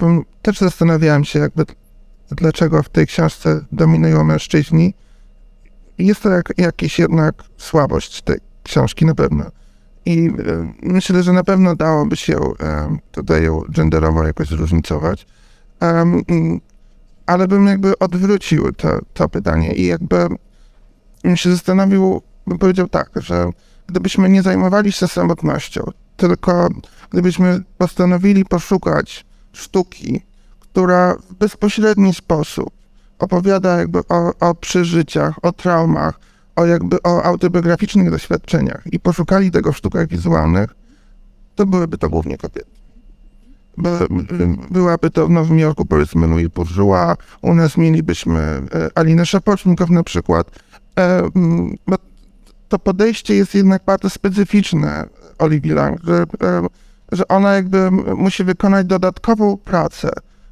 też zastanawiałem się jakby dlaczego w tej książce dominują mężczyźni. Jest to jak, jakiś jednak słabość tej książki na pewno. I e, myślę, że na pewno dałoby się e, tutaj ją genderowo jakoś zróżnicować. Um, ale bym jakby odwrócił to, to pytanie i jakby się zastanowił, bym powiedział tak, że gdybyśmy nie zajmowali się samotnością, tylko gdybyśmy postanowili poszukać sztuki, która w bezpośredni sposób opowiada jakby o, o przeżyciach, o traumach, o jakby o autobiograficznych doświadczeniach i poszukali tego w sztukach wizualnych, to byłyby to głównie kobiety. By, byłaby to w Nowym Jorku powiedzmy Louis Bourgeois, u nas mielibyśmy e, Alinę Szapocznikow na przykład. E, to podejście jest jednak bardzo specyficzne Oliwii Lang, że, e, że ona jakby musi wykonać dodatkową pracę,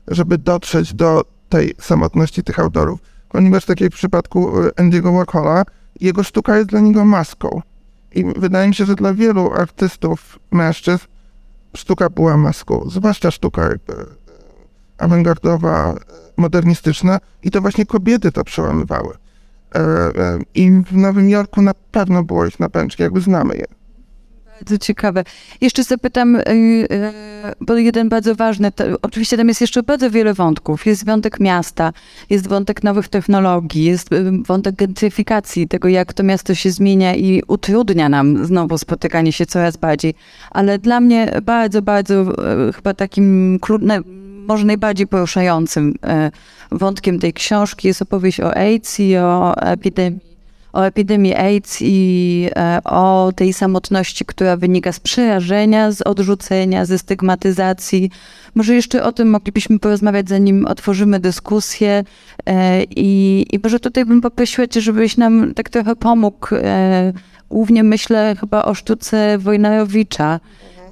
żeby dotrzeć do tej samotności tych autorów, ponieważ tak jak w przypadku Andy'ego Warhola, jego sztuka jest dla niego maską. I wydaje mi się, że dla wielu artystów, mężczyzn, sztuka była maską, zwłaszcza sztuka e, awangardowa, modernistyczna i to właśnie kobiety to przełamywały. E, e, I w Nowym Jorku na pewno było ich na pęczki, jakby znamy je. Bardzo ciekawe. Jeszcze zapytam, y, y, bo jeden bardzo ważny, to, oczywiście tam jest jeszcze bardzo wiele wątków. Jest wątek miasta, jest wątek nowych technologii, jest y, wątek gentryfikacji, tego jak to miasto się zmienia i utrudnia nam znowu spotykanie się coraz bardziej. Ale dla mnie bardzo, bardzo chyba takim może najbardziej poruszającym wątkiem tej książki jest opowieść o AIDS i o epidemii o epidemii AIDS i e, o tej samotności, która wynika z przerażenia, z odrzucenia, ze stygmatyzacji. Może jeszcze o tym moglibyśmy porozmawiać, zanim otworzymy dyskusję. E, I, i może tutaj bym poprosiła Cię, żebyś nam tak trochę pomógł. E, głównie myślę chyba o sztuce Wojnarowicza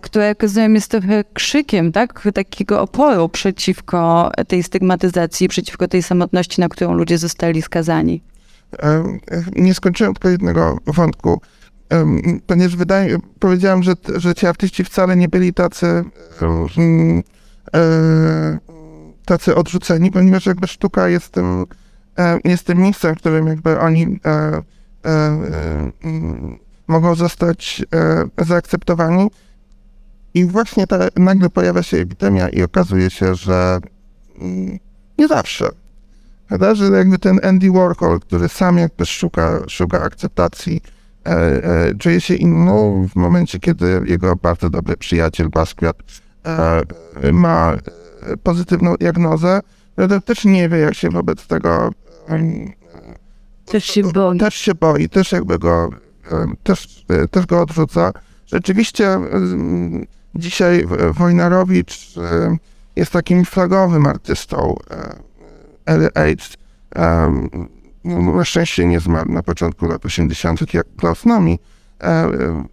która jak rozumiem jest trochę krzykiem, tak? Takiego oporu przeciwko tej stygmatyzacji, przeciwko tej samotności, na którą ludzie zostali skazani. Nie skończyłem tylko jednego wątku, ponieważ wydaje, powiedziałem, że, że ci artyści wcale nie byli tacy, e, tacy odrzuceni, ponieważ jakby sztuka jest tym, e, jest tym miejscem, w którym jakby oni e, mogą zostać zaakceptowani. I właśnie ta, nagle pojawia się epidemia i okazuje się, że mm, nie zawsze. Prawda? Że jakby ten Andy Warhol, który sam jakby szuka, szuka akceptacji, e, e, czuje się inną w momencie, kiedy jego bardzo dobry przyjaciel Basquiat e, ma pozytywną diagnozę, to też nie wie, jak się wobec tego też się boi. Też się boi, też jakby go, też, też go odrzuca. Rzeczywiście dzisiaj Wojnarowicz jest takim flagowym artystą AIDS um, na szczęście nie zmarł na początku lat 80., jak Klaus Nami, e,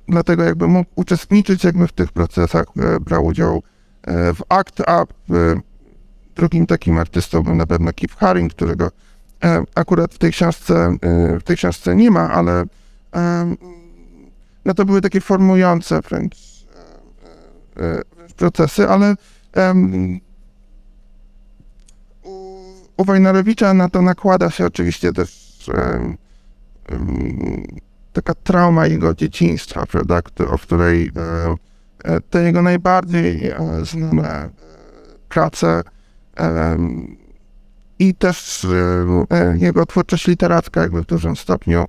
dlatego jakby mógł uczestniczyć jakby w tych procesach, e, brał udział e, w ACT UP. Drugim takim artystą był na pewno Keith Haring, którego akurat w tej książce, w tej książce nie ma, ale no to były takie formujące wręcz procesy, ale u Wojnarowicza na to nakłada się oczywiście też e, taka trauma jego dzieciństwa, prawda, o której e, e, te jego najbardziej e, znane prace i też jego twórczość literacka jakby w dużym stopniu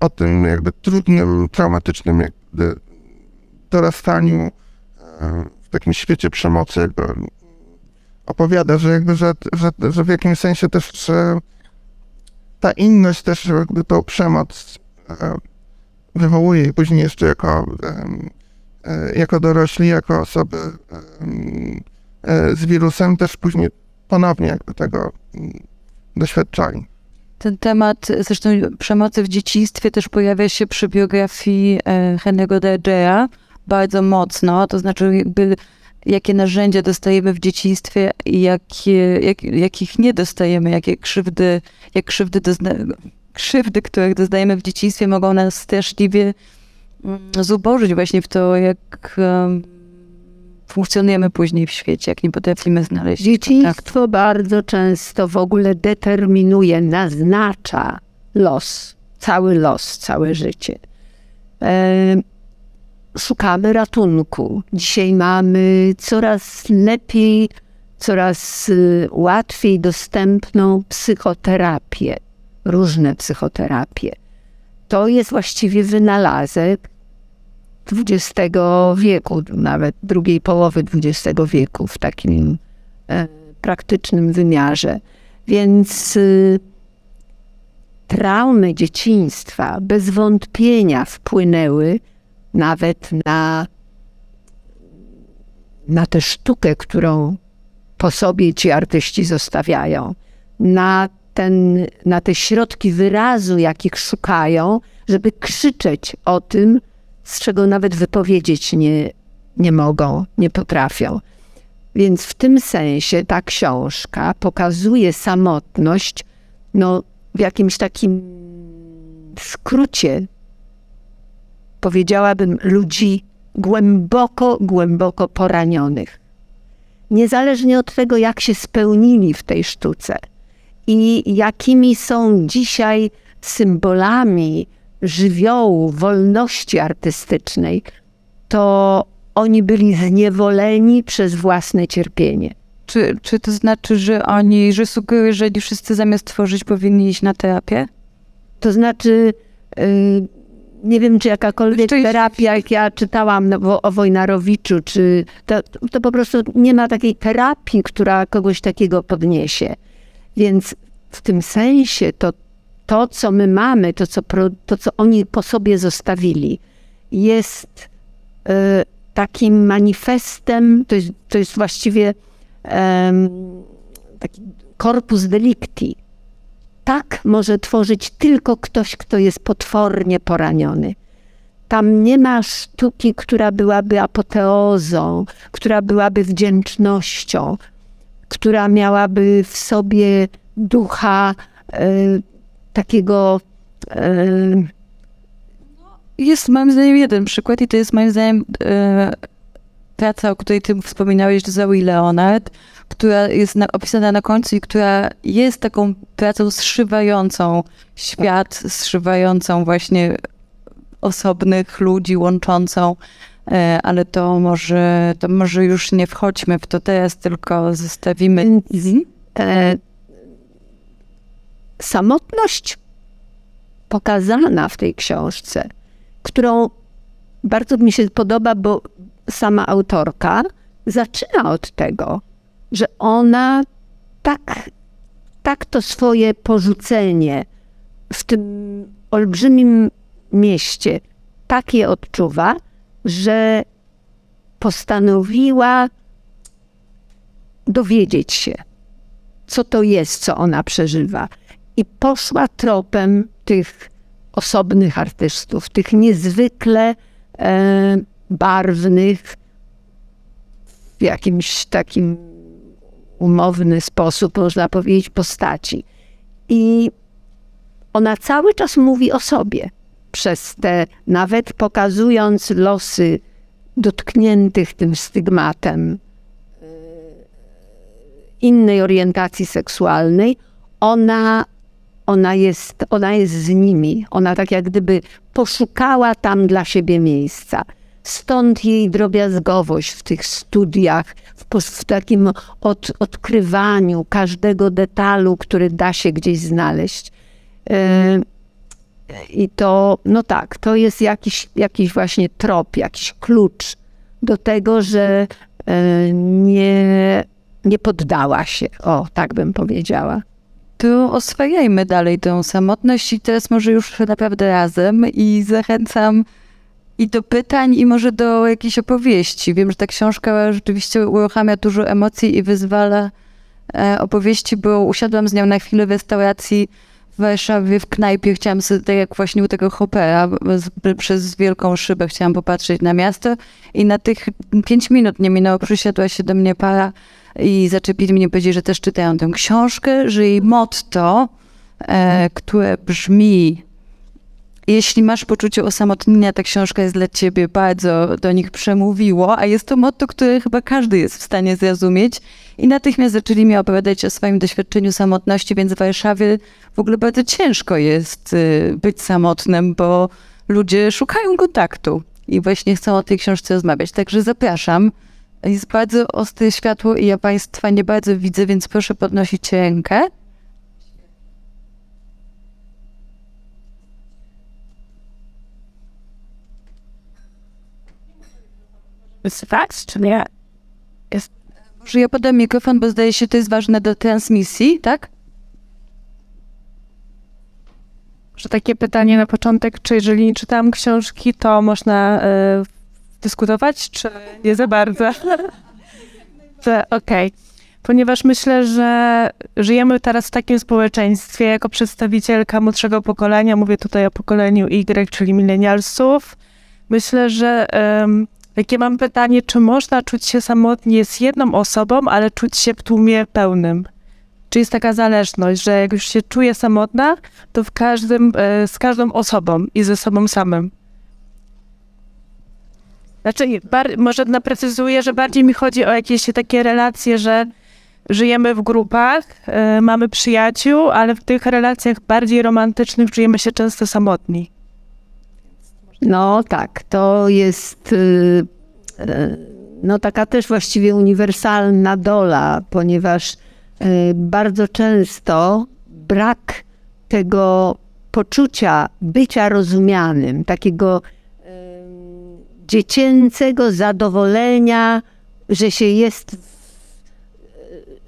o tym jakby trudnym, traumatycznym jakby dorastaniu w takim świecie przemocy jakby opowiada, że jakby, że, że, że w jakimś sensie też że ta inność też jakby tą przemoc e, wywołuje i później jeszcze jako, e, jako dorośli, jako osoby e, z wirusem też później ponownie jakby tego mm, doświadczali. Ten temat zresztą przemocy w dzieciństwie też pojawia się przy biografii Henry'ego Dergera bardzo mocno, to znaczy jakby jakie narzędzia dostajemy w dzieciństwie i jakie, jak, jakich nie dostajemy, jakie krzywdy, jak krzywdy, dozna, krzywdy, których doznajemy w dzieciństwie, mogą nas straszliwie mm, zubożyć właśnie w to, jak um, funkcjonujemy później w świecie, jak nie potrafimy znaleźć. Dzieciństwo bardzo często w ogóle determinuje, naznacza los, cały los, całe życie. Szukamy ratunku. Dzisiaj mamy coraz lepiej, coraz y, łatwiej dostępną psychoterapię, różne psychoterapie. To jest właściwie wynalazek XX wieku, nawet drugiej połowy XX wieku w takim e, praktycznym wymiarze. Więc y, traumy dzieciństwa bez wątpienia wpłynęły nawet na, na tę sztukę, którą po sobie ci artyści zostawiają, na, ten, na te środki wyrazu, jakich szukają, żeby krzyczeć o tym, z czego nawet wypowiedzieć nie, nie mogą, nie potrafią. Więc w tym sensie ta książka pokazuje samotność no, w jakimś takim skrócie, powiedziałabym, ludzi głęboko, głęboko poranionych. Niezależnie od tego, jak się spełnili w tej sztuce i jakimi są dzisiaj symbolami żywiołu, wolności artystycznej, to oni byli zniewoleni przez własne cierpienie. Czy, czy to znaczy, że oni, że sugerują, że wszyscy zamiast tworzyć powinni iść na terapię? To znaczy, yy, nie wiem, czy jakakolwiek terapia, jak ja czytałam no, o Wojnarowiczu, czy to, to po prostu nie ma takiej terapii, która kogoś takiego podniesie. Więc w tym sensie to, to co my mamy, to co, to, co oni po sobie zostawili, jest y, takim manifestem, to jest, to jest właściwie taki korpus delicti. Tak może tworzyć tylko ktoś, kto jest potwornie poraniony. Tam nie ma sztuki, która byłaby apoteozą, która byłaby wdzięcznością, która miałaby w sobie ducha e, takiego. E, jest moim zdaniem jeden przykład i to jest moim zdaniem e, praca, o której ty wspominałeś, Zoe Leonard, która jest na, opisana na końcu i która jest taką pracą zszywającą świat, zszywającą właśnie osobnych ludzi, łączącą, e, ale to może, to może już nie wchodźmy w to teraz, tylko zostawimy. Mhm. E, samotność pokazana w tej książce, którą bardzo mi się podoba, bo sama autorka zaczyna od tego, że ona tak, tak to swoje porzucenie w tym olbrzymim mieście takie odczuwa, że postanowiła dowiedzieć się, co to jest, co ona przeżywa. I poszła tropem tych osobnych artystów, tych niezwykle e, barwnych, w jakimś takim umowny sposób, można powiedzieć, postaci. I ona cały czas mówi o sobie. Przez te, nawet pokazując losy dotkniętych tym stygmatem e, innej orientacji seksualnej, ona, ona, jest, ona jest z nimi. Ona tak jak gdyby poszukała tam dla siebie miejsca. Stąd jej drobiazgowość w tych studiach, w, w takim od, odkrywaniu każdego detalu, który da się gdzieś znaleźć. E, I to, no tak, to jest jakiś, jakiś właśnie trop, jakiś klucz do tego, że e, nie, nie poddała się. O, tak bym powiedziała. To oswajajmy dalej tę samotność i teraz może już naprawdę razem i zachęcam i do pytań, i może do jakiejś opowieści. Wiem, że ta książka rzeczywiście uruchamia dużo emocji i wyzwala e, opowieści, bo usiadłam z nią na chwilę w restauracji w Warszawie, w knajpie. Chciałam sobie, tak jak właśnie u tego Hopera, przez wielką szybę chciałam popatrzeć na miasto i na tych pięć minut nie minęło, przysiadła się do mnie para i zaczepili mnie, powiedzieli, że też czytają tę książkę, że jej motto, e, które brzmi jeśli masz poczucie osamotnienia, ta książka jest dla ciebie bardzo do nich przemówiło, a jest to motto, które chyba każdy jest w stanie zrozumieć. I natychmiast zaczęli mi opowiadać o swoim doświadczeniu samotności, więc w Warszawie w ogóle bardzo ciężko jest y, być samotnym, bo ludzie szukają kontaktu. i właśnie chcą o tej książce rozmawiać. Także zapraszam. Jest bardzo ostre światło i ja Państwa nie bardzo widzę, więc proszę podnosić rękę. Jest czy nie? Jest. Może ja podam mikrofon, bo zdaje się, to jest ważne do transmisji, tak? Może takie pytanie na początek, czy jeżeli nie czytałam książki, to można y, dyskutować, czy nie za bardzo? Okej. Okay. Ponieważ myślę, że żyjemy teraz w takim społeczeństwie, jako przedstawicielka młodszego pokolenia, mówię tutaj o pokoleniu Y, czyli milenialsów, myślę, że takie mam pytanie, czy można czuć się samotnie z jedną osobą, ale czuć się w tłumie pełnym? Czy jest taka zależność, że jak już się czuję samotna, to w każdym, e, z każdą osobą i ze sobą samym? Znaczy, bar, może naprecyzuję, że bardziej mi chodzi o jakieś takie relacje, że żyjemy w grupach, y, mamy przyjaciół, ale w tych relacjach bardziej romantycznych czujemy się często samotni. No tak, to jest y, y, no taka też właściwie uniwersalna dola, ponieważ y, bardzo często brak tego poczucia bycia rozumianym, takiego dziecięcego zadowolenia, że się jest,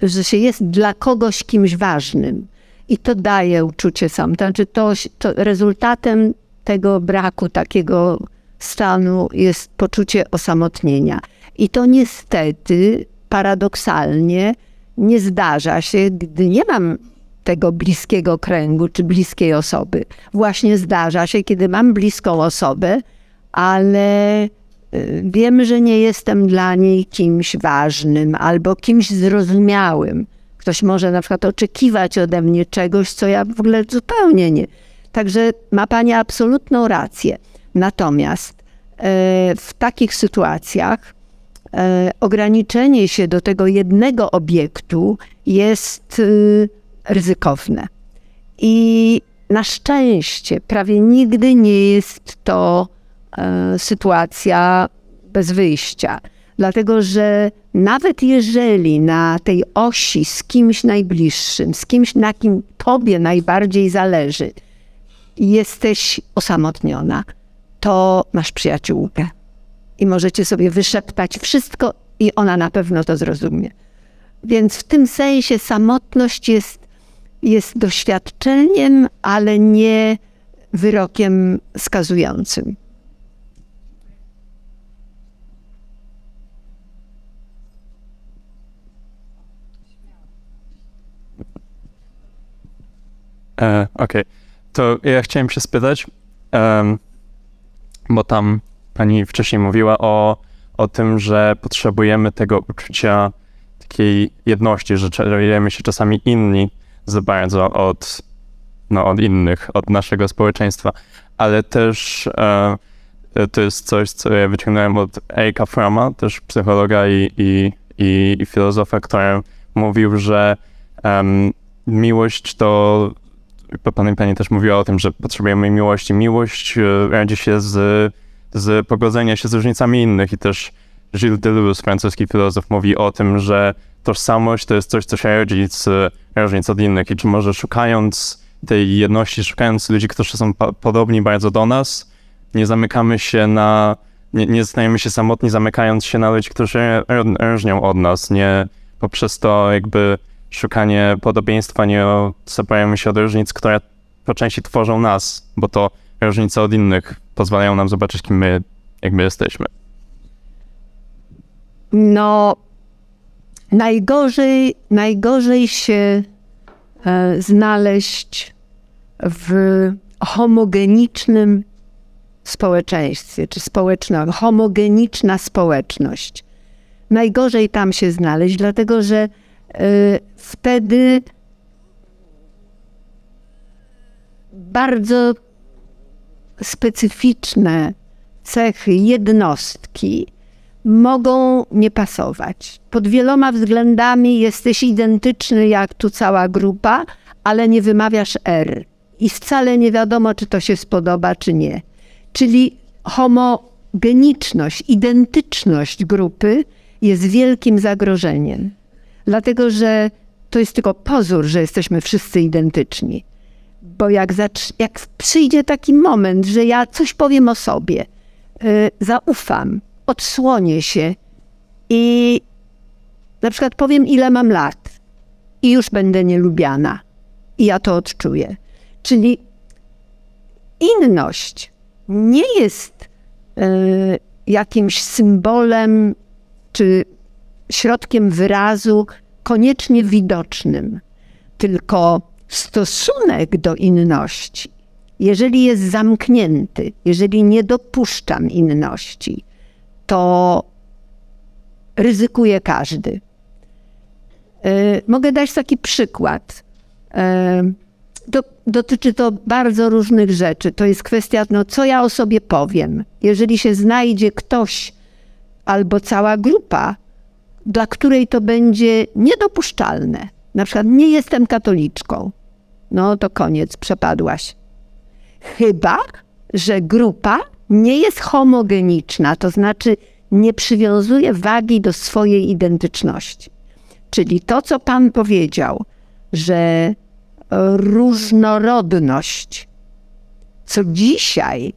że się jest dla kogoś kimś ważnym. I to daje uczucie sam. To znaczy, to, to rezultatem tego braku takiego stanu jest poczucie osamotnienia. I to niestety, paradoksalnie, nie zdarza się, gdy nie mam tego bliskiego kręgu czy bliskiej osoby. Właśnie zdarza się, kiedy mam bliską osobę, ale y, wiem, że nie jestem dla niej kimś ważnym albo kimś zrozumiałym. Ktoś może na przykład oczekiwać ode mnie czegoś, co ja w ogóle zupełnie nie. Także ma Pani absolutną rację. Natomiast e, w takich sytuacjach e, ograniczenie się do tego jednego obiektu jest y, ryzykowne. I na szczęście prawie nigdy nie jest to e, sytuacja bez wyjścia. Dlatego, że nawet jeżeli na tej osi z kimś najbliższym, z kimś, na kim tobie najbardziej zależy, jesteś osamotniona, to masz przyjaciółkę. I możecie sobie wyszeptać wszystko, i ona na pewno to zrozumie. Więc w tym sensie samotność jest, jest doświadczeniem, ale nie wyrokiem skazującym. E, Okej. Okay to ja chciałem się spytać, um, bo tam pani wcześniej mówiła o, o tym, że potrzebujemy tego uczucia takiej jedności, że czujemy się czasami inni za bardzo od, no, od innych, od naszego społeczeństwa, ale też e, to jest coś, co ja wyciągnąłem od Erika Froma, też psychologa i, i, i, i filozofa, który mówił, że um, miłość to Pani, pani też mówiła o tym, że potrzebujemy miłości. Miłość e, radzi się z, z pogodzenia się z różnicami innych i też Gilles Deleuze, francuski filozof, mówi o tym, że tożsamość to jest coś, co się rodzi z różnic od innych i czy może szukając tej jedności, szukając ludzi, którzy są podobni bardzo do nas, nie zamykamy się na, nie, nie stajemy się samotni, zamykając się na ludzi, którzy różnią od nas, nie poprzez to jakby szukanie podobieństwa, nie separaujemy się od różnic, które po części tworzą nas, bo to różnice od innych pozwalają nam zobaczyć, kim my jakby jesteśmy. No, najgorzej, najgorzej się e, znaleźć w homogenicznym społeczeństwie, czy społecznym, homogeniczna społeczność. Najgorzej tam się znaleźć, dlatego że wtedy bardzo specyficzne cechy jednostki mogą nie pasować. Pod wieloma względami jesteś identyczny jak tu cała grupa, ale nie wymawiasz R. I wcale nie wiadomo, czy to się spodoba, czy nie. Czyli homo, homogeniczność, identyczność grupy jest wielkim zagrożeniem. Dlatego, że to jest tylko pozór, że jesteśmy wszyscy identyczni. Bo jak, jak przyjdzie taki moment, że ja coś powiem o sobie, yy, zaufam, odsłonię się i na przykład powiem, ile mam lat i już będę nielubiana. I ja to odczuję. Czyli inność nie jest y, jakimś symbolem czy środkiem wyrazu koniecznie widocznym, tylko stosunek do inności, jeżeli jest zamknięty, jeżeli nie dopuszczam inności, to ryzykuje każdy. E, mogę dać taki przykład. E, do, dotyczy to bardzo różnych rzeczy. To jest kwestia, no, co ja o sobie powiem. Jeżeli się znajdzie ktoś albo cała grupa, dla której to będzie niedopuszczalne, na przykład nie jestem katoliczką, no to koniec, przepadłaś. Chyba, że grupa nie jest homogeniczna, to znaczy nie przywiązuje wagi do swojej identyczności. Czyli to, co Pan powiedział, że różnorodność, co dzisiaj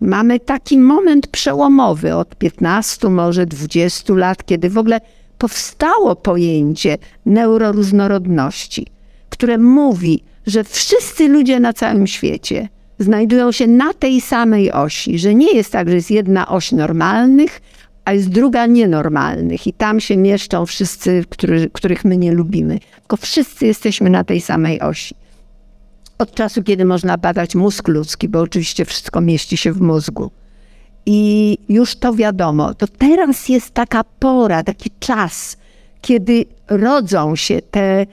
mamy taki moment przełomowy od 15, może 20 lat, kiedy w ogóle powstało pojęcie neuroróżnorodności, które mówi, że wszyscy ludzie na całym świecie znajdują się na tej samej osi, że nie jest tak, że jest jedna oś normalnych, a jest druga nienormalnych i tam się mieszczą wszyscy, który, których my nie lubimy. Tylko wszyscy jesteśmy na tej samej osi. Od czasu, kiedy można badać mózg ludzki, bo oczywiście wszystko mieści się w mózgu. I już to wiadomo, to teraz jest taka pora, taki czas, kiedy rodzą się te y,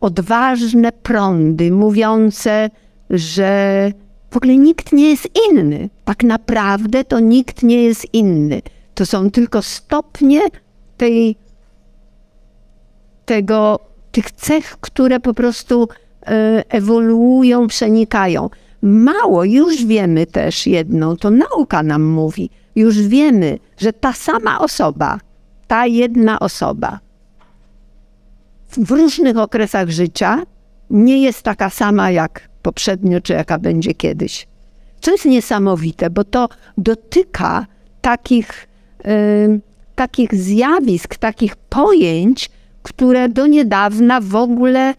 odważne prądy mówiące, że w ogóle nikt nie jest inny. Tak naprawdę to nikt nie jest inny. To są tylko stopnie tej, tego, tych cech, które po prostu e, ewoluują, przenikają. Mało, już wiemy też jedną, to nauka nam mówi, już wiemy, że ta sama osoba, ta jedna osoba w różnych okresach życia nie jest taka sama jak poprzednio, czy jaka będzie kiedyś. Co jest niesamowite, bo to dotyka takich takich zjawisk, takich pojęć, które do niedawna w ogóle y,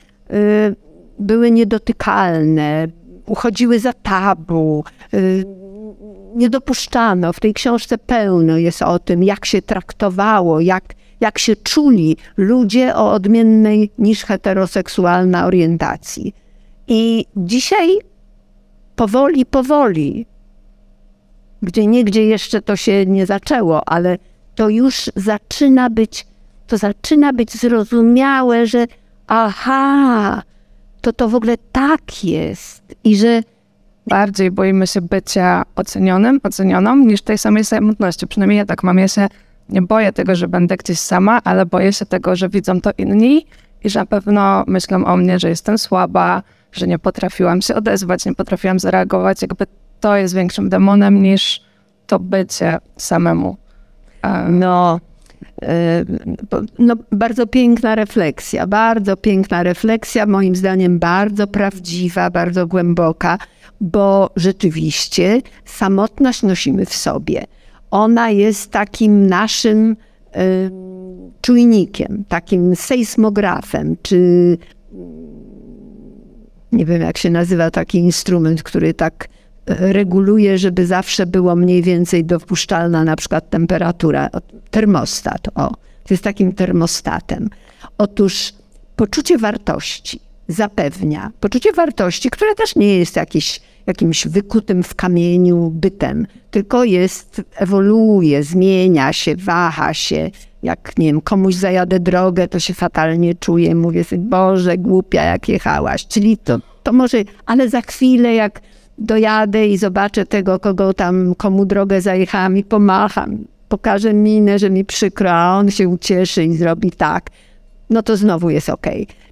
były niedotykalne, uchodziły za tabu, y, nie dopuszczano. W tej książce pełno jest o tym, jak się traktowało, jak, jak się czuli ludzie o odmiennej niż heteroseksualna orientacji. I dzisiaj powoli, powoli gdzie niegdzie jeszcze to się nie zaczęło, ale to już zaczyna być, to zaczyna być zrozumiałe, że aha, to to w ogóle tak jest i że bardziej boimy się bycia ocenionym, ocenioną niż tej samej samotności. Przynajmniej ja tak mam. Ja się nie boję tego, że będę gdzieś sama, ale boję się tego, że widzą to inni i że na pewno myślą o mnie, że jestem słaba, że nie potrafiłam się odezwać, nie potrafiłam zareagować. Jakby to jest większym demonem niż to bycie samemu. No, no, bardzo piękna refleksja, bardzo piękna refleksja, moim zdaniem bardzo prawdziwa, bardzo głęboka, bo rzeczywiście samotność nosimy w sobie. Ona jest takim naszym czujnikiem, takim sejsmografem, czy nie wiem jak się nazywa taki instrument, który tak reguluje, żeby zawsze było mniej więcej dopuszczalna na przykład temperatura. Termostat, o, to jest takim termostatem. Otóż poczucie wartości zapewnia, poczucie wartości, które też nie jest jakieś, jakimś wykutym w kamieniu bytem, tylko jest, ewoluuje, zmienia się, waha się. Jak, nie wiem, komuś zajadę drogę, to się fatalnie czuję, mówię sobie, Boże, głupia, jak jechałaś. Czyli to, to może, ale za chwilę, jak dojadę i zobaczę tego, kogo tam, komu drogę zajechałam i pomacham, pokażę minę, że mi przykro, a on się ucieszy i zrobi tak, no to znowu jest ok.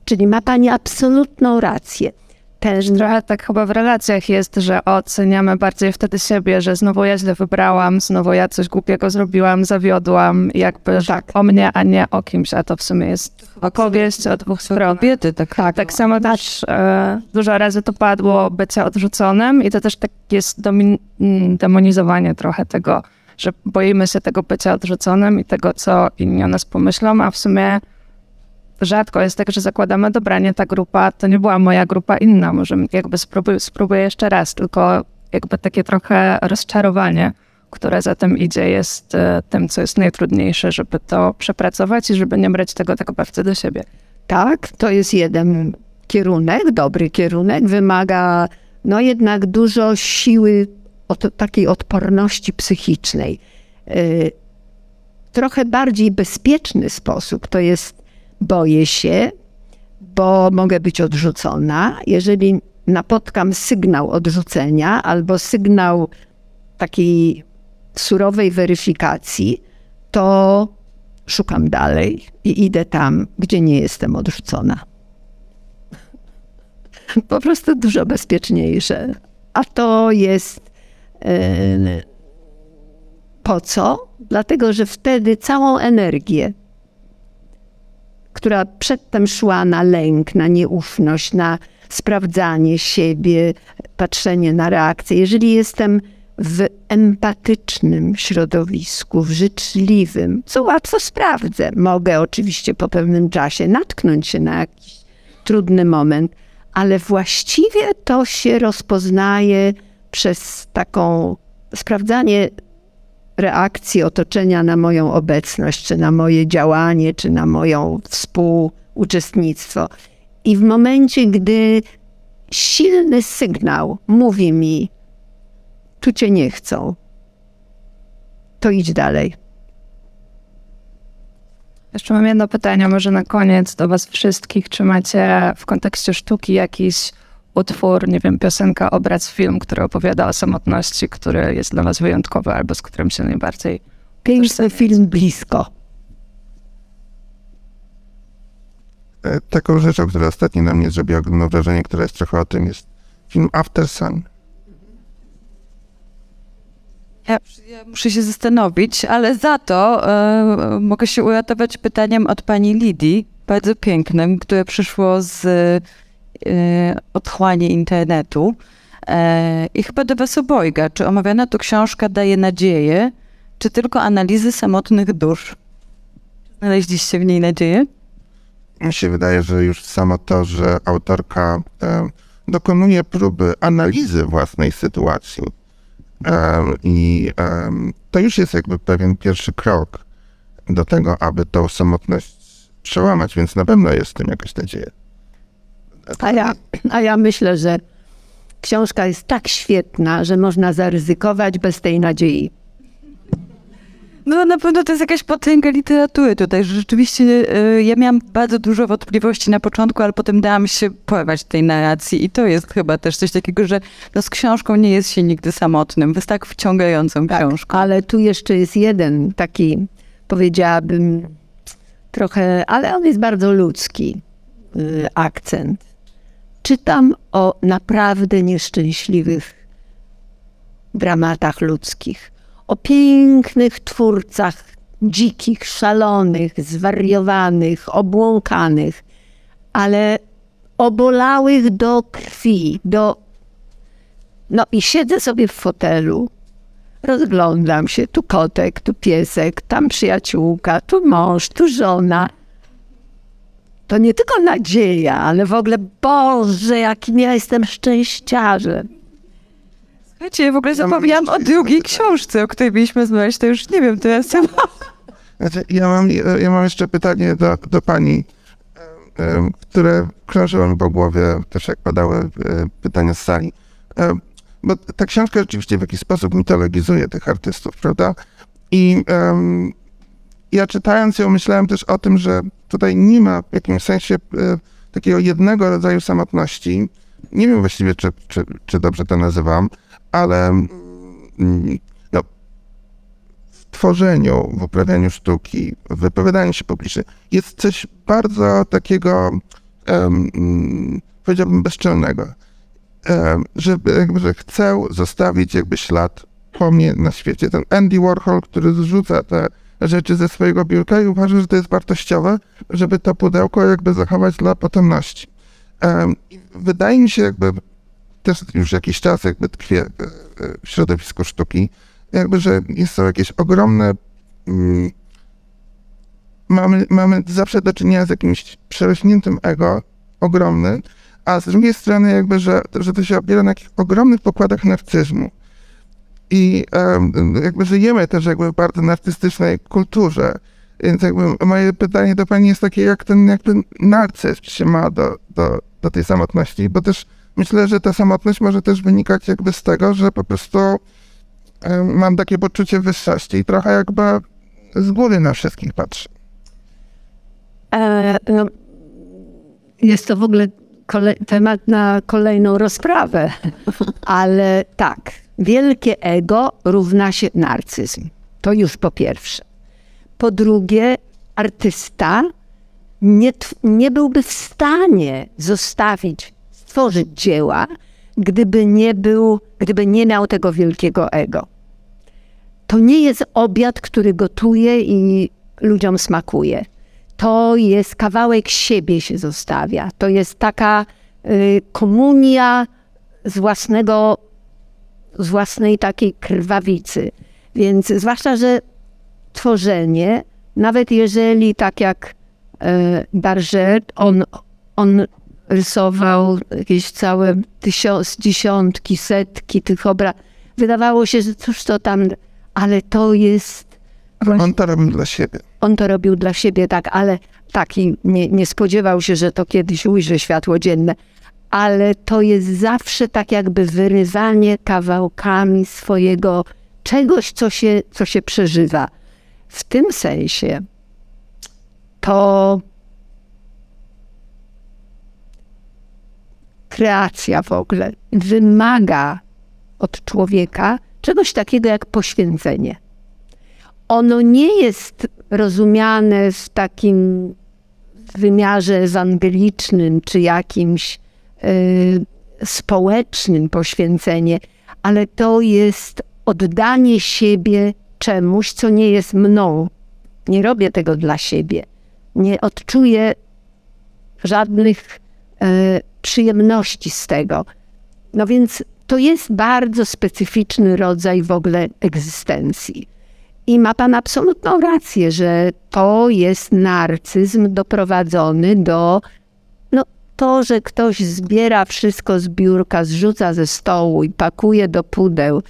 Czyli ma Pani absolutną rację. Też trochę tak chyba w relacjach jest, że oceniamy bardziej wtedy siebie, że znowu ja źle wybrałam, znowu ja coś głupiego zrobiłam, zawiodłam, jakby tak. o mnie, a nie o kimś, a to w sumie jest opowieść o dwóch stronach. Kobiety, tak. Tak, tak samo też e, dużo razy to padło bycie odrzuconym i to też tak jest domin- mm, demonizowanie trochę tego, że boimy się tego bycia odrzuconym i tego, co inni o nas pomyślą, a w sumie rzadko jest tak, że zakładamy, dobra, nie ta grupa, to nie była moja grupa inna, może jakby spróbuję, spróbuję jeszcze raz, tylko jakby takie trochę rozczarowanie, które za tym idzie, jest e, tym, co jest najtrudniejsze, żeby to przepracować i żeby nie brać tego tak bardzo do siebie. Tak, to jest jeden kierunek, dobry kierunek, wymaga no jednak dużo siły, od, takiej odporności psychicznej. Y, trochę bardziej bezpieczny sposób to jest boję się, bo mogę być odrzucona. Jeżeli napotkam sygnał odrzucenia albo sygnał takiej surowej weryfikacji, to szukam dalej i idę tam, gdzie nie jestem odrzucona. Po prostu dużo bezpieczniejsze. A to jest yy, po co? Dlatego, że wtedy całą energię która przedtem szła na lęk, na nieufność, na sprawdzanie siebie, patrzenie na reakcję. Jeżeli jestem w empatycznym środowisku, w życzliwym, co łatwo sprawdzę, mogę oczywiście po pewnym czasie natknąć się na jakiś trudny moment, ale właściwie to się rozpoznaje przez taką sprawdzanie reakcji otoczenia na moją obecność, czy na moje działanie, czy na moją współuczestnictwo. I w momencie, gdy silny sygnał mówi mi, tu cię nie chcą, to idź dalej. Jeszcze mam jedno pytanie, może na koniec do Was wszystkich. Czy macie w kontekście sztuki jakiś utwór, nie wiem, piosenka, obraz, film, który opowiada o samotności, który jest dla was wyjątkowy albo z którym się najbardziej... Piękny film blisko. E, taką rzeczą, która ostatnio na mnie zrobiła ogromne wrażenie, która jest trochę o tym, jest film After Sun. Ja, ja muszę się zastanowić, ale za to e, mogę się uratować pytaniem od pani Lidii, bardzo pięknym, które przyszło z otchłanie internetu. E, I chyba do was obojga, czy omawiana tu książka daje nadzieję, czy tylko analizy samotnych dusz? Znaleźliście w niej nadzieję? Mi się wydaje, że już samo to, że autorka e, dokonuje próby analizy własnej sytuacji e, i e, to już jest jakby pewien pierwszy krok do tego, aby tą samotność przełamać, więc na pewno jest w tym jakaś nadzieja. A ja, a ja myślę, że książka jest tak świetna, że można zaryzykować bez tej nadziei. No na pewno to jest jakaś potęga literatury tutaj, że rzeczywiście y, ja miałam bardzo dużo wątpliwości na początku, ale potem dałam się porwać tej narracji i to jest chyba też coś takiego, że no, z książką nie jest się nigdy samotnym, jest tak wciągającą tak, książką. Ale tu jeszcze jest jeden taki, powiedziałabym, trochę, ale on jest bardzo ludzki y, akcent czytam o naprawdę nieszczęśliwych dramatach ludzkich, o pięknych twórcach, dzikich, szalonych, zwariowanych, obłąkanych, ale obolałych do krwi, do. No i siedzę sobie w fotelu, rozglądam się, tu kotek, tu piesek, tam przyjaciółka, tu mąż, tu żona to nie tylko nadzieja, ale w ogóle Boże, jakim ja jestem szczęściarzem. Słuchajcie, ja w ogóle zapomniałam o drugiej książce, o której mieliśmy znaleźć, to już nie wiem, to ja sama... Znaczy, ja, mam, ja mam jeszcze pytanie do, do pani, które krążyło mi po głowie, też jak padały e, pytania z sali. Bo ta książka rzeczywiście w jakiś sposób mitologizuje tych artystów, prawda? I um, ja czytając ją myślałem też o tym, że tutaj nie ma w jakimś sensie e, takiego jednego rodzaju samotności. Nie wiem właściwie, czy, czy, czy dobrze to nazywam, ale mm, no, w tworzeniu, w uprawianiu sztuki, w wypowiadaniu się publicznie jest coś bardzo takiego, um, powiedziałbym, bezczelnego. e, żeby, jakby, że chcę zostawić jakby ślad po mnie na świecie. Ten Andy Warhol, który zrzuca te rzeczy ze swojego biurka i uważa, że to jest wartościowe, żeby to pudełko jakby zachować dla potomności. Wydaje mi się jakby, też już jakiś czas jakby tkwię w środowisku sztuki, jakby, że są jakieś ogromne mm, mamy, mamy zawsze do czynienia z jakimś przerośniętym ego, ogromnym, a z drugiej strony jakby, że, że to się opiera na jakich ogromnych pokładach narcyzmu. I jakby żyjemy też jakby w bardzo narcystycznej kulturze. Więc jakby moje pytanie do pani jest takie, jak ten jakby narcyzm się ma do, do, do tej samotności, bo też myślę, że ta samotność może też wynikać jakby z tego, że po prostu mam takie poczucie wyższości i trochę jakby z góry na wszystkich patrzę. E, no, jest to w ogóle temat na kolejną rozprawę, ale tak, wielkie ego równa się narcyzm. To już po pierwsze. Po drugie, artysta nie, nie byłby w stanie zostawić, stworzyć dzieła, gdyby nie był, gdyby nie miał tego wielkiego ego. To nie jest obiad, który gotuje i ludziom smakuje to jest kawałek siebie się zostawia. To jest taka y, komunia z własnego, z własnej takiej krwawicy. Więc zwłaszcza, że tworzenie, nawet jeżeli tak jak y, Barget, on, on rysował jakieś całe tysiąc, dziesiątki, setki tych obraz, wydawało się, że cóż to tam, ale to jest on to robił dla siebie. On to robił dla siebie, tak, ale taki nie, nie spodziewał się, że to kiedyś ujrzy światło dzienne. Ale to jest zawsze tak jakby wyrywanie kawałkami swojego czegoś, co się, co się przeżywa. W tym sensie to kreacja w ogóle wymaga od człowieka czegoś takiego jak poświęcenie ono nie jest rozumiane w takim wymiarze ewangelicznym czy jakimś społecznym poświęcenie, ale to jest oddanie siebie czemuś, co nie jest mną. Nie robię tego dla siebie. Nie odczuję żadnych y, przyjemności z tego. No więc to jest bardzo specyficzny rodzaj w ogóle egzystencji. I ma pan absolutną rację, że to jest narcyzm doprowadzony do to, że ktoś zbiera wszystko z biurka, zrzuca ze stołu i pakuje do pudeł,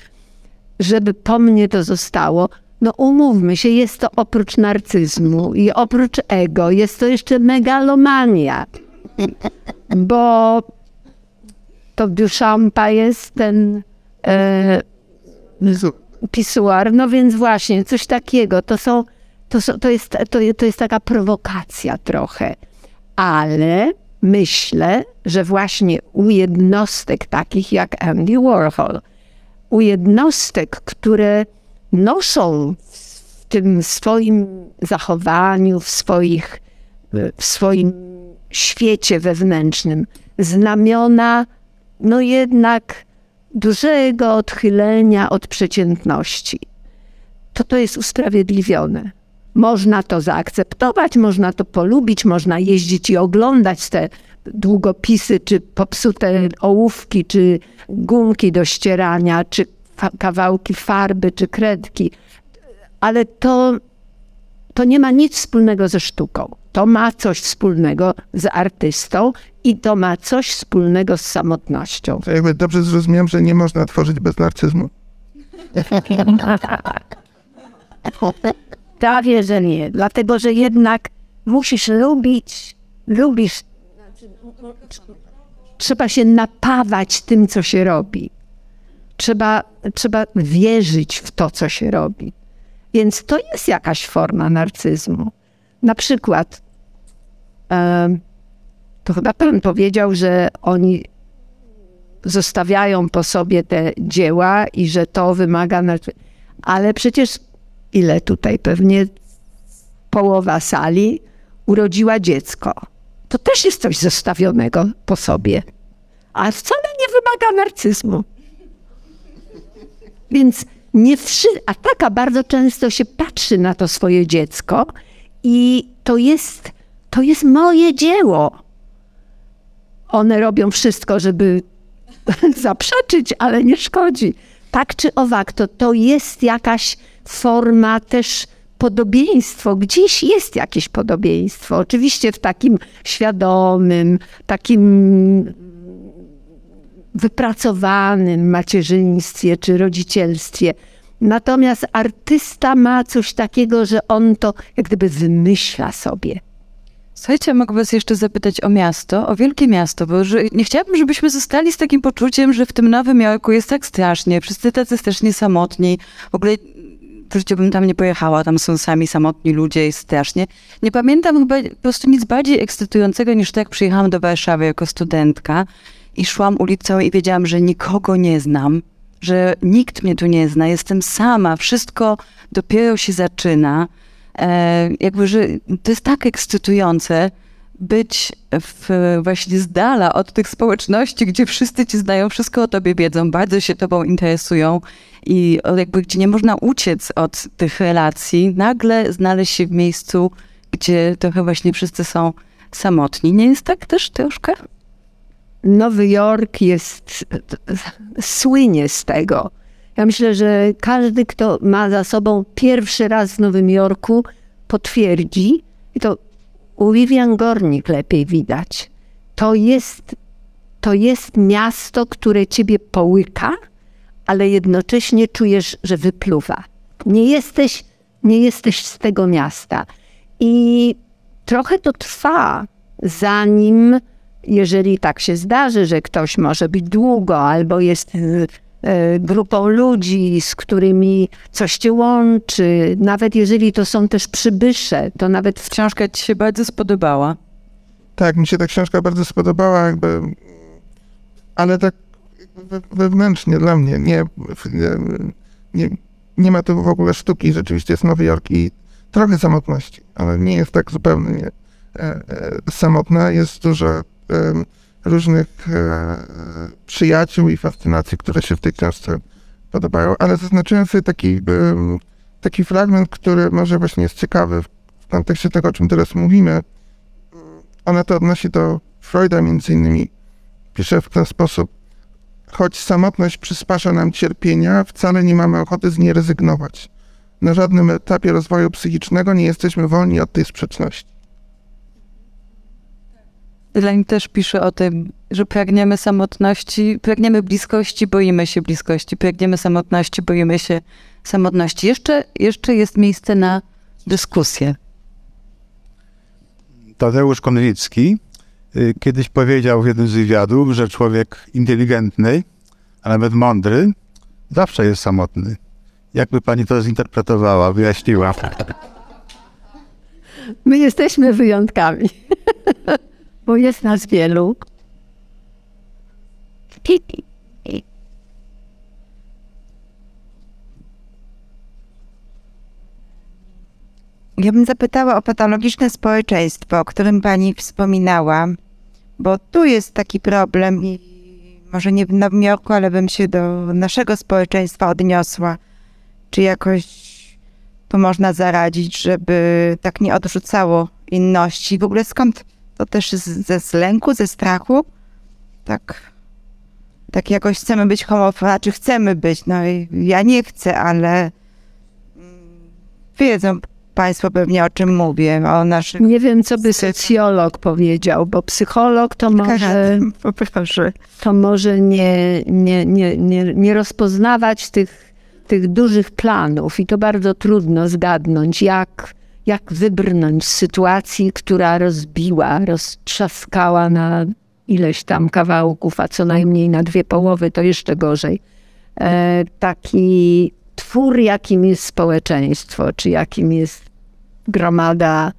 żeby po mnie to zostało. No umówmy się, jest to oprócz narcyzmu i oprócz ego, jest to jeszcze megalomania. Bo to Duchampa jest ten e, pisuar. No więc właśnie, coś takiego. To, są, to, są, to, jest, to, to jest taka prowokacja trochę. Ale myślę, że właśnie u jednostek takich jak Andy Warhol, u jednostek, które noszą w tym swoim zachowaniu, w, swoich, w swoim świecie wewnętrznym znamiona, no jednak dużego odchylenia od przeciętności, to to jest usprawiedliwione. Można to zaakceptować, można to polubić, można jeździć i oglądać te długopisy, czy popsute ołówki, czy gumki do ścierania, czy fa kawałki farby, czy kredki. Ale to, to nie ma nic wspólnego ze sztuką. To ma coś wspólnego z artystą i to ma coś wspólnego z samotnością. To jakby dobrze zrozumiałem, że nie można tworzyć bez narcyzmu. Prawie, że nie. Dlatego, że jednak musisz lubić, lubisz, trzeba się napawać tym, co się robi. Trzeba, trzeba wierzyć w to, co się robi. Więc to jest jakaś forma narcyzmu. Na przykład, to chyba pan powiedział, że oni zostawiają po sobie te dzieła i że to wymaga. Ale przecież ile tutaj pewnie połowa sali urodziła dziecko. To też jest coś zostawionego po sobie. A wcale nie wymaga narcyzmu. Więc nie wszy... A taka bardzo często się patrzy na to swoje dziecko i to jest, to jest moje dzieło. One robią wszystko, żeby zaprzeczyć, ale nie szkodzi. Tak czy owak, to, to jest jakaś forma też podobieństwo, gdzieś jest jakieś podobieństwo. Oczywiście w takim świadomym, takim wypracowanym macierzyństwie czy rodzicielstwie. Natomiast artysta ma coś takiego, że on to jak gdyby wymyśla sobie. Słuchajcie, mogę was jeszcze zapytać o miasto, o wielkie miasto, bo nie chciałabym, żebyśmy zostali z takim poczuciem, że w tym Nowym Jorku jest tak strasznie, wszyscy tacy strasznie samotni. W ogóle w życiu bym tam nie pojechała, tam są sami samotni ludzie, jest strasznie. Nie pamiętam chyba po prostu nic bardziej ekscytującego niż to, jak przyjechałam do Warszawy jako studentka i szłam ulicą i wiedziałam, że nikogo nie znam, że nikt mnie tu nie zna, jestem sama, wszystko dopiero się zaczyna. E, jakby, że to jest tak ekscytujące być w, właśnie z dala od tych społeczności, gdzie wszyscy ci znają, wszystko o tobie wiedzą, bardzo się tobą interesują i jakby gdzie nie można uciec od tych relacji, nagle znaleźć się w miejscu, gdzie trochę właśnie wszyscy są samotni. Nie jest tak też troszkę? Nowy Jork jest, słynie z tego. Ja myślę, że każdy, kto ma za sobą pierwszy raz w Nowym Jorku, potwierdzi, i to u Vivian Gornik lepiej widać, to jest, to jest miasto, które ciebie połyka, ale jednocześnie czujesz, że wypluwa. Nie jesteś, nie jesteś z tego miasta. I trochę to trwa, zanim, jeżeli tak się zdarzy, że ktoś może być długo albo jest grupą ludzi, z którymi coś cię łączy, nawet jeżeli to są też przybysze, to nawet w Książka ci się bardzo spodobała. Tak, mi się ta książka bardzo spodobała, jakby, ale tak we- wewnętrznie dla mnie. Nie, nie, nie, nie ma tu w ogóle sztuki, rzeczywiście jest Nowy Jork i trochę samotności, ale nie jest tak zupełnie nie, e, e, samotna. Jest dużo e, różnych e, przyjaciół i fascynacji, które się w tej książce podobają, ale zaznaczyłem sobie taki, em, taki fragment, który może właśnie jest ciekawy w kontekście tego, o czym teraz mówimy. Ona to odnosi do Freuda między innymi. Pisze w ten sposób. Choć samotność przysparza nam cierpienia, wcale nie mamy ochoty z niej rezygnować. Na żadnym etapie rozwoju psychicznego nie jesteśmy wolni od tej sprzeczności. Elaine też pisze o tym, że pragniemy samotności, pragniemy bliskości, boimy się bliskości, pragniemy samotności, boimy się samotności. Jeszcze, jeszcze jest miejsce na dyskusję. Tadeusz Konwicki y, kiedyś powiedział w jednym z wywiadów, że człowiek inteligentny, a nawet mądry, zawsze jest samotny. Jakby pani to zinterpretowała, wyjaśniła? My jesteśmy wyjątkami, bo jest nas wielu. Ja bym zapytała o patologiczne społeczeństwo, o którym pani wspominała, bo tu jest taki problem i może nie w Nowym Jorku, ale bym się do naszego społeczeństwa odniosła. Czy jakoś to można zaradzić, żeby tak nie odrzucało inności? W ogóle skąd to też ze z lęku, ze strachu? Tak, tak jakoś chcemy być homofobiczni, czy chcemy być, no i ja nie chcę, ale mm, wiedzą Państwo pewnie o czym mówię, o naszych... Nie wiem, co by socjolog powiedział, bo psycholog to może, Proszę. to może nie, nie, nie, nie, nie rozpoznawać tych, tych dużych planów i to bardzo trudno zgadnąć, jak, jak wybrnąć z sytuacji, która rozbiła, roztrzaskała na ileś tam kawałków, a co najmniej na dwie połowy, to jeszcze gorzej. E, taki twór, jakim jest społeczeństwo, czy jakim jest gromada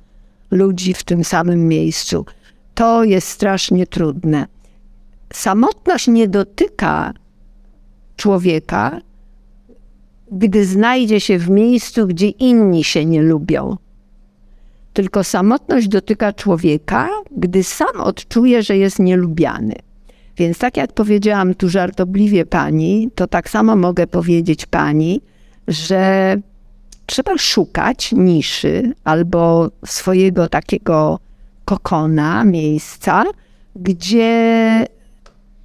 ludzi w tym samym miejscu. To jest strasznie trudne. Samotność nie dotyka człowieka, gdy znajdzie się w miejscu, gdzie inni się nie lubią. Tylko samotność dotyka człowieka, gdy sam odczuje, że jest nielubiany. Więc tak jak powiedziałam tu żartobliwie pani, to tak samo mogę powiedzieć pani, że trzeba szukać niszy albo swojego takiego kokona, miejsca, gdzie,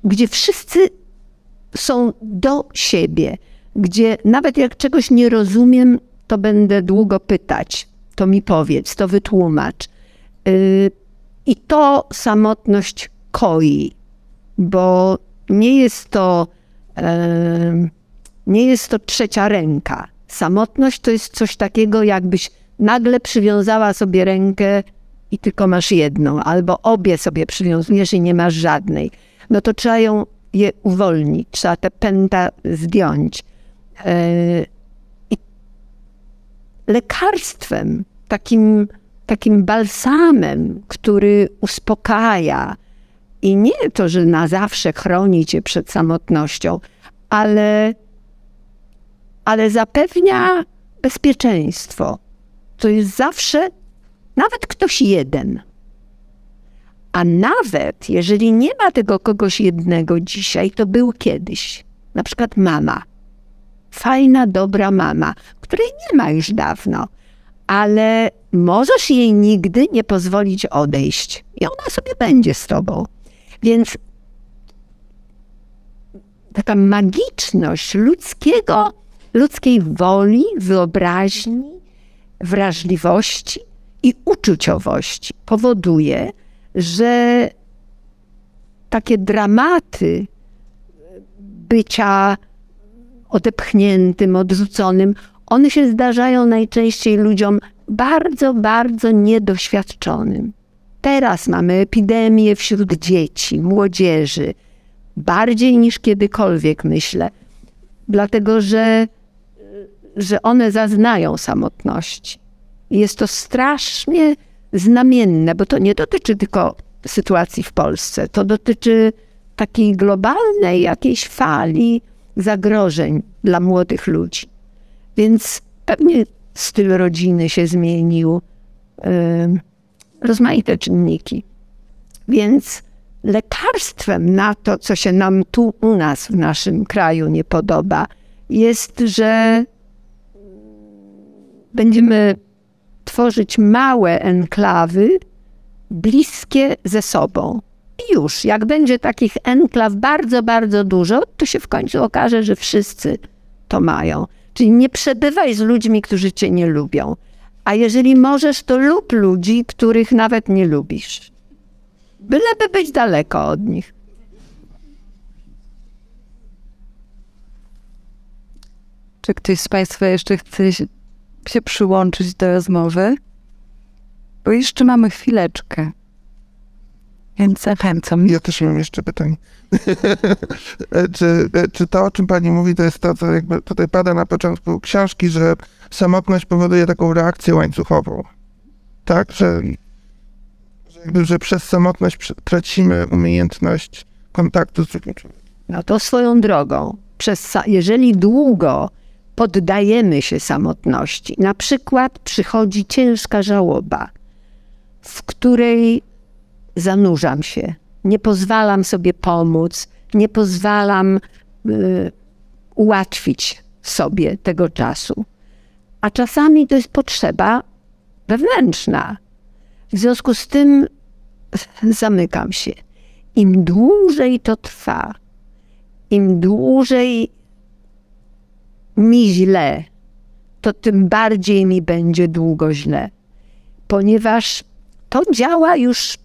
gdzie wszyscy są do siebie, gdzie nawet jak czegoś nie rozumiem, to będę długo pytać, to mi powiedz, to wytłumacz. Yy, I to samotność koi, bo nie jest to, yy, nie jest to trzecia ręka. Samotność to jest coś takiego, jakbyś nagle przywiązała sobie rękę i tylko masz jedną, albo obie sobie przywiązujesz i nie masz żadnej. No to trzeba ją je uwolnić, trzeba te pęta zdjąć. I lekarstwem, takim, takim balsamem, który uspokaja i nie to, że na zawsze chroni cię przed samotnością, ale, ale zapewnia bezpieczeństwo. To jest zawsze nawet ktoś jeden. A nawet jeżeli nie ma tego kogoś jednego dzisiaj, to był kiedyś. Na przykład mama. Fajna, dobra mama, której nie ma już dawno, ale możesz jej nigdy nie pozwolić odejść i ona sobie będzie z tobą. Więc taka magiczność ludzkiego, ludzkiej woli, wyobraźni, wrażliwości i uczuciowości powoduje, że takie dramaty bycia odepchniętym, odrzuconym, one się zdarzają najczęściej ludziom bardzo, bardzo niedoświadczonym. Teraz mamy epidemię wśród dzieci, młodzieży, bardziej niż kiedykolwiek, myślę, dlatego że, że one zaznają samotności. Jest to strasznie znamienne, bo to nie dotyczy tylko sytuacji w Polsce, to dotyczy takiej globalnej jakiejś fali zagrożeń dla młodych ludzi. Więc pewnie styl rodziny się zmienił, rozmaite czynniki. Więc lekarstwem na to, co się nam tu u nas w naszym kraju nie podoba, jest, że będziemy tworzyć małe enklawy bliskie ze sobą. I już, jak będzie takich enklaw bardzo, bardzo dużo, to się w końcu okaże, że wszyscy to mają. Czyli nie przebywaj z ludźmi, którzy cię nie lubią. A jeżeli możesz, to lub ludzi, których nawet nie lubisz. Byleby być daleko od nich. Czy ktoś z Państwa jeszcze chce się przyłączyć do rozmowy? Bo jeszcze mamy chwileczkę. Więc zachęcam. Ja też mam jeszcze pytanie. czy, czy to, o czym pani mówi, to jest to, co jakby tutaj pada na początku książki, że samotność powoduje taką reakcję łańcuchową. Tak, że, że, jakby, że przez samotność tracimy umiejętność kontaktu z drugim człowiekiem. No to swoją drogą. Przez, jeżeli długo poddajemy się samotności, na przykład przychodzi ciężka żałoba, w której zanurzam się, nie pozwalam sobie pomóc, nie pozwalam y, ułatwić sobie tego czasu. A czasami to jest potrzeba wewnętrzna. W związku z tym zamykam się. Im dłużej to trwa, im dłużej mi źle, to tym bardziej mi będzie długo źle, ponieważ to działa już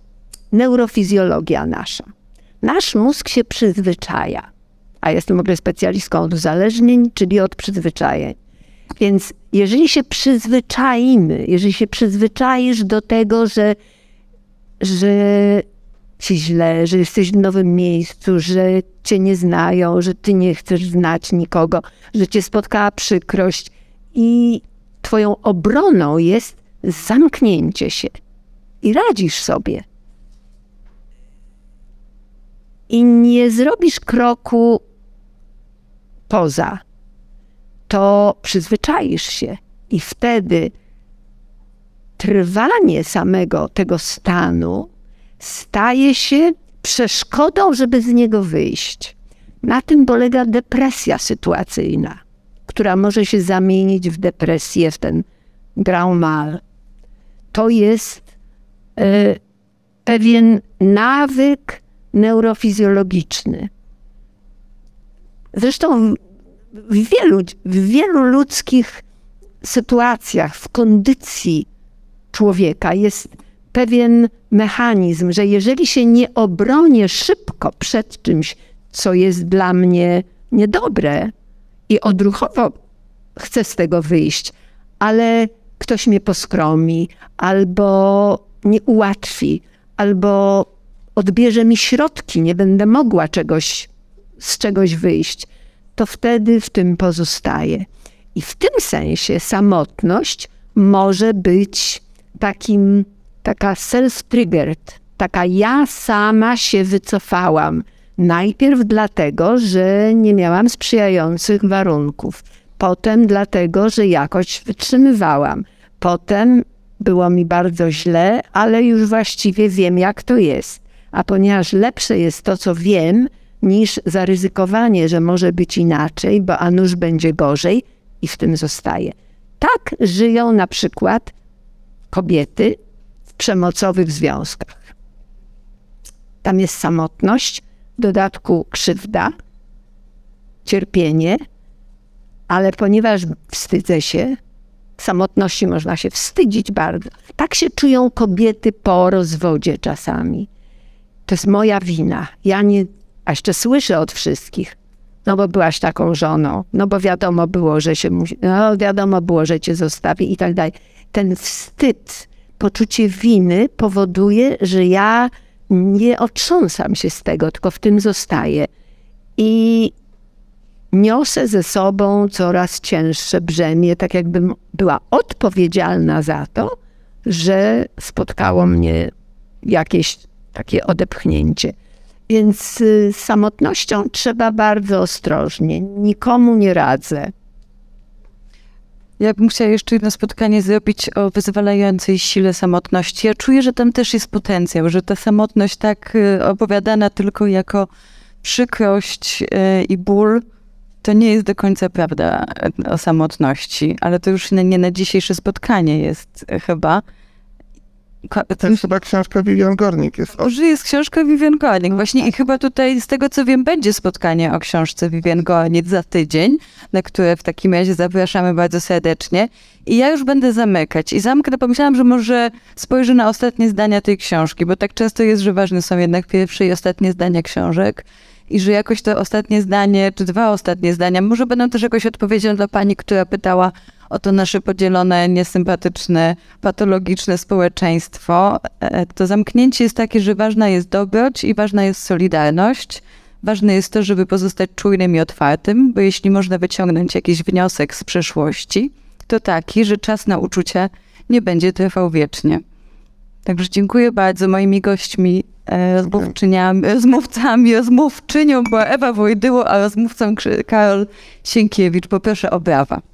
neurofizjologia nasza. Nasz mózg się przyzwyczaja, a jestem w ogóle specjalistką od uzależnień, czyli od przyzwyczajeń. Więc jeżeli się przyzwyczaimy, jeżeli się przyzwyczaisz do tego, że, że ci źle, że jesteś w nowym miejscu, że cię nie znają, że ty nie chcesz znać nikogo, że cię spotkała przykrość i twoją obroną jest zamknięcie się i radzisz sobie. I nie zrobisz kroku poza, to przyzwyczaisz się i wtedy trwanie samego tego stanu staje się przeszkodą, żeby z niego wyjść. Na tym polega depresja sytuacyjna, która może się zamienić w depresję, w ten grand mal. To jest e, pewien nawyk neurofizjologiczny. Zresztą w wielu, w wielu ludzkich sytuacjach, w kondycji człowieka jest pewien mechanizm, że jeżeli się nie obronię szybko przed czymś, co jest dla mnie niedobre i odruchowo chcę z tego wyjść, ale ktoś mnie poskromi, albo nie ułatwi, albo odbierze mi środki, nie będę mogła czegoś, z czegoś wyjść, to wtedy w tym pozostaje. I w tym sensie samotność może być takim, taka self-triggered, taka ja sama się wycofałam. Najpierw dlatego, że nie miałam sprzyjających warunków, potem dlatego, że jakoś wytrzymywałam, potem było mi bardzo źle, ale już właściwie wiem, jak to jest. A ponieważ lepsze jest to, co wiem, niż zaryzykowanie, że może być inaczej, bo a nuż będzie gorzej i w tym zostaje. Tak żyją na przykład kobiety w przemocowych związkach. Tam jest samotność, w dodatku krzywda, cierpienie, ale ponieważ wstydzę się, samotności można się wstydzić bardzo. Tak się czują kobiety po rozwodzie czasami. To jest moja wina. Ja nie, a jeszcze słyszę od wszystkich, no bo byłaś taką żoną, no bo wiadomo było, że się musi, no wiadomo było, że cię zostawi i tak dalej. Ten wstyd, poczucie winy powoduje, że ja nie otrząsam się z tego, tylko w tym zostaję. I niosę ze sobą coraz cięższe brzemię, tak jakbym była odpowiedzialna za to, że spotkało mnie jakieś takie odepchnięcie. Więc y, z samotnością trzeba bardzo ostrożnie. Nikomu nie radzę. Ja bym chciała jeszcze jedno spotkanie zrobić o wyzwalającej sile samotności. Ja czuję, że tam też jest potencjał, że ta samotność tak y, opowiadana tylko jako przykrość y, i ból, to nie jest do końca prawda o samotności, ale to już nie na dzisiejsze spotkanie jest chyba. To jest chyba książka Vivian Gornik. Jest o... Że jest książka Vivian Gornik. Właśnie i chyba tutaj, z tego co wiem, będzie spotkanie o książce Vivian Gornik za tydzień, na które w takim razie zapraszamy bardzo serdecznie. I ja już będę zamykać. I zamknę, pomyślałam, że może spojrzę na ostatnie zdania tej książki, bo tak często jest, że ważne są jednak pierwsze i ostatnie zdania książek i że jakoś to ostatnie zdanie, czy dwa ostatnie zdania, może będą też jakoś odpowiedzią dla pani, która pytała o to nasze podzielone, niesympatyczne, patologiczne społeczeństwo. E, to zamknięcie jest takie, że ważna jest dobroć i ważna jest solidarność. Ważne jest to, żeby pozostać czujnym i otwartym, bo jeśli można wyciągnąć jakiś wniosek z przeszłości, to taki, że czas na uczucia nie będzie trwał wiecznie. Także dziękuję bardzo. Moimi gośćmi, e, rozmówczyniami, rozmówcami, rozmówczynią była Ewa Wojdyło, a rozmówcą Karol Sienkiewicz. Poproszę o brawa.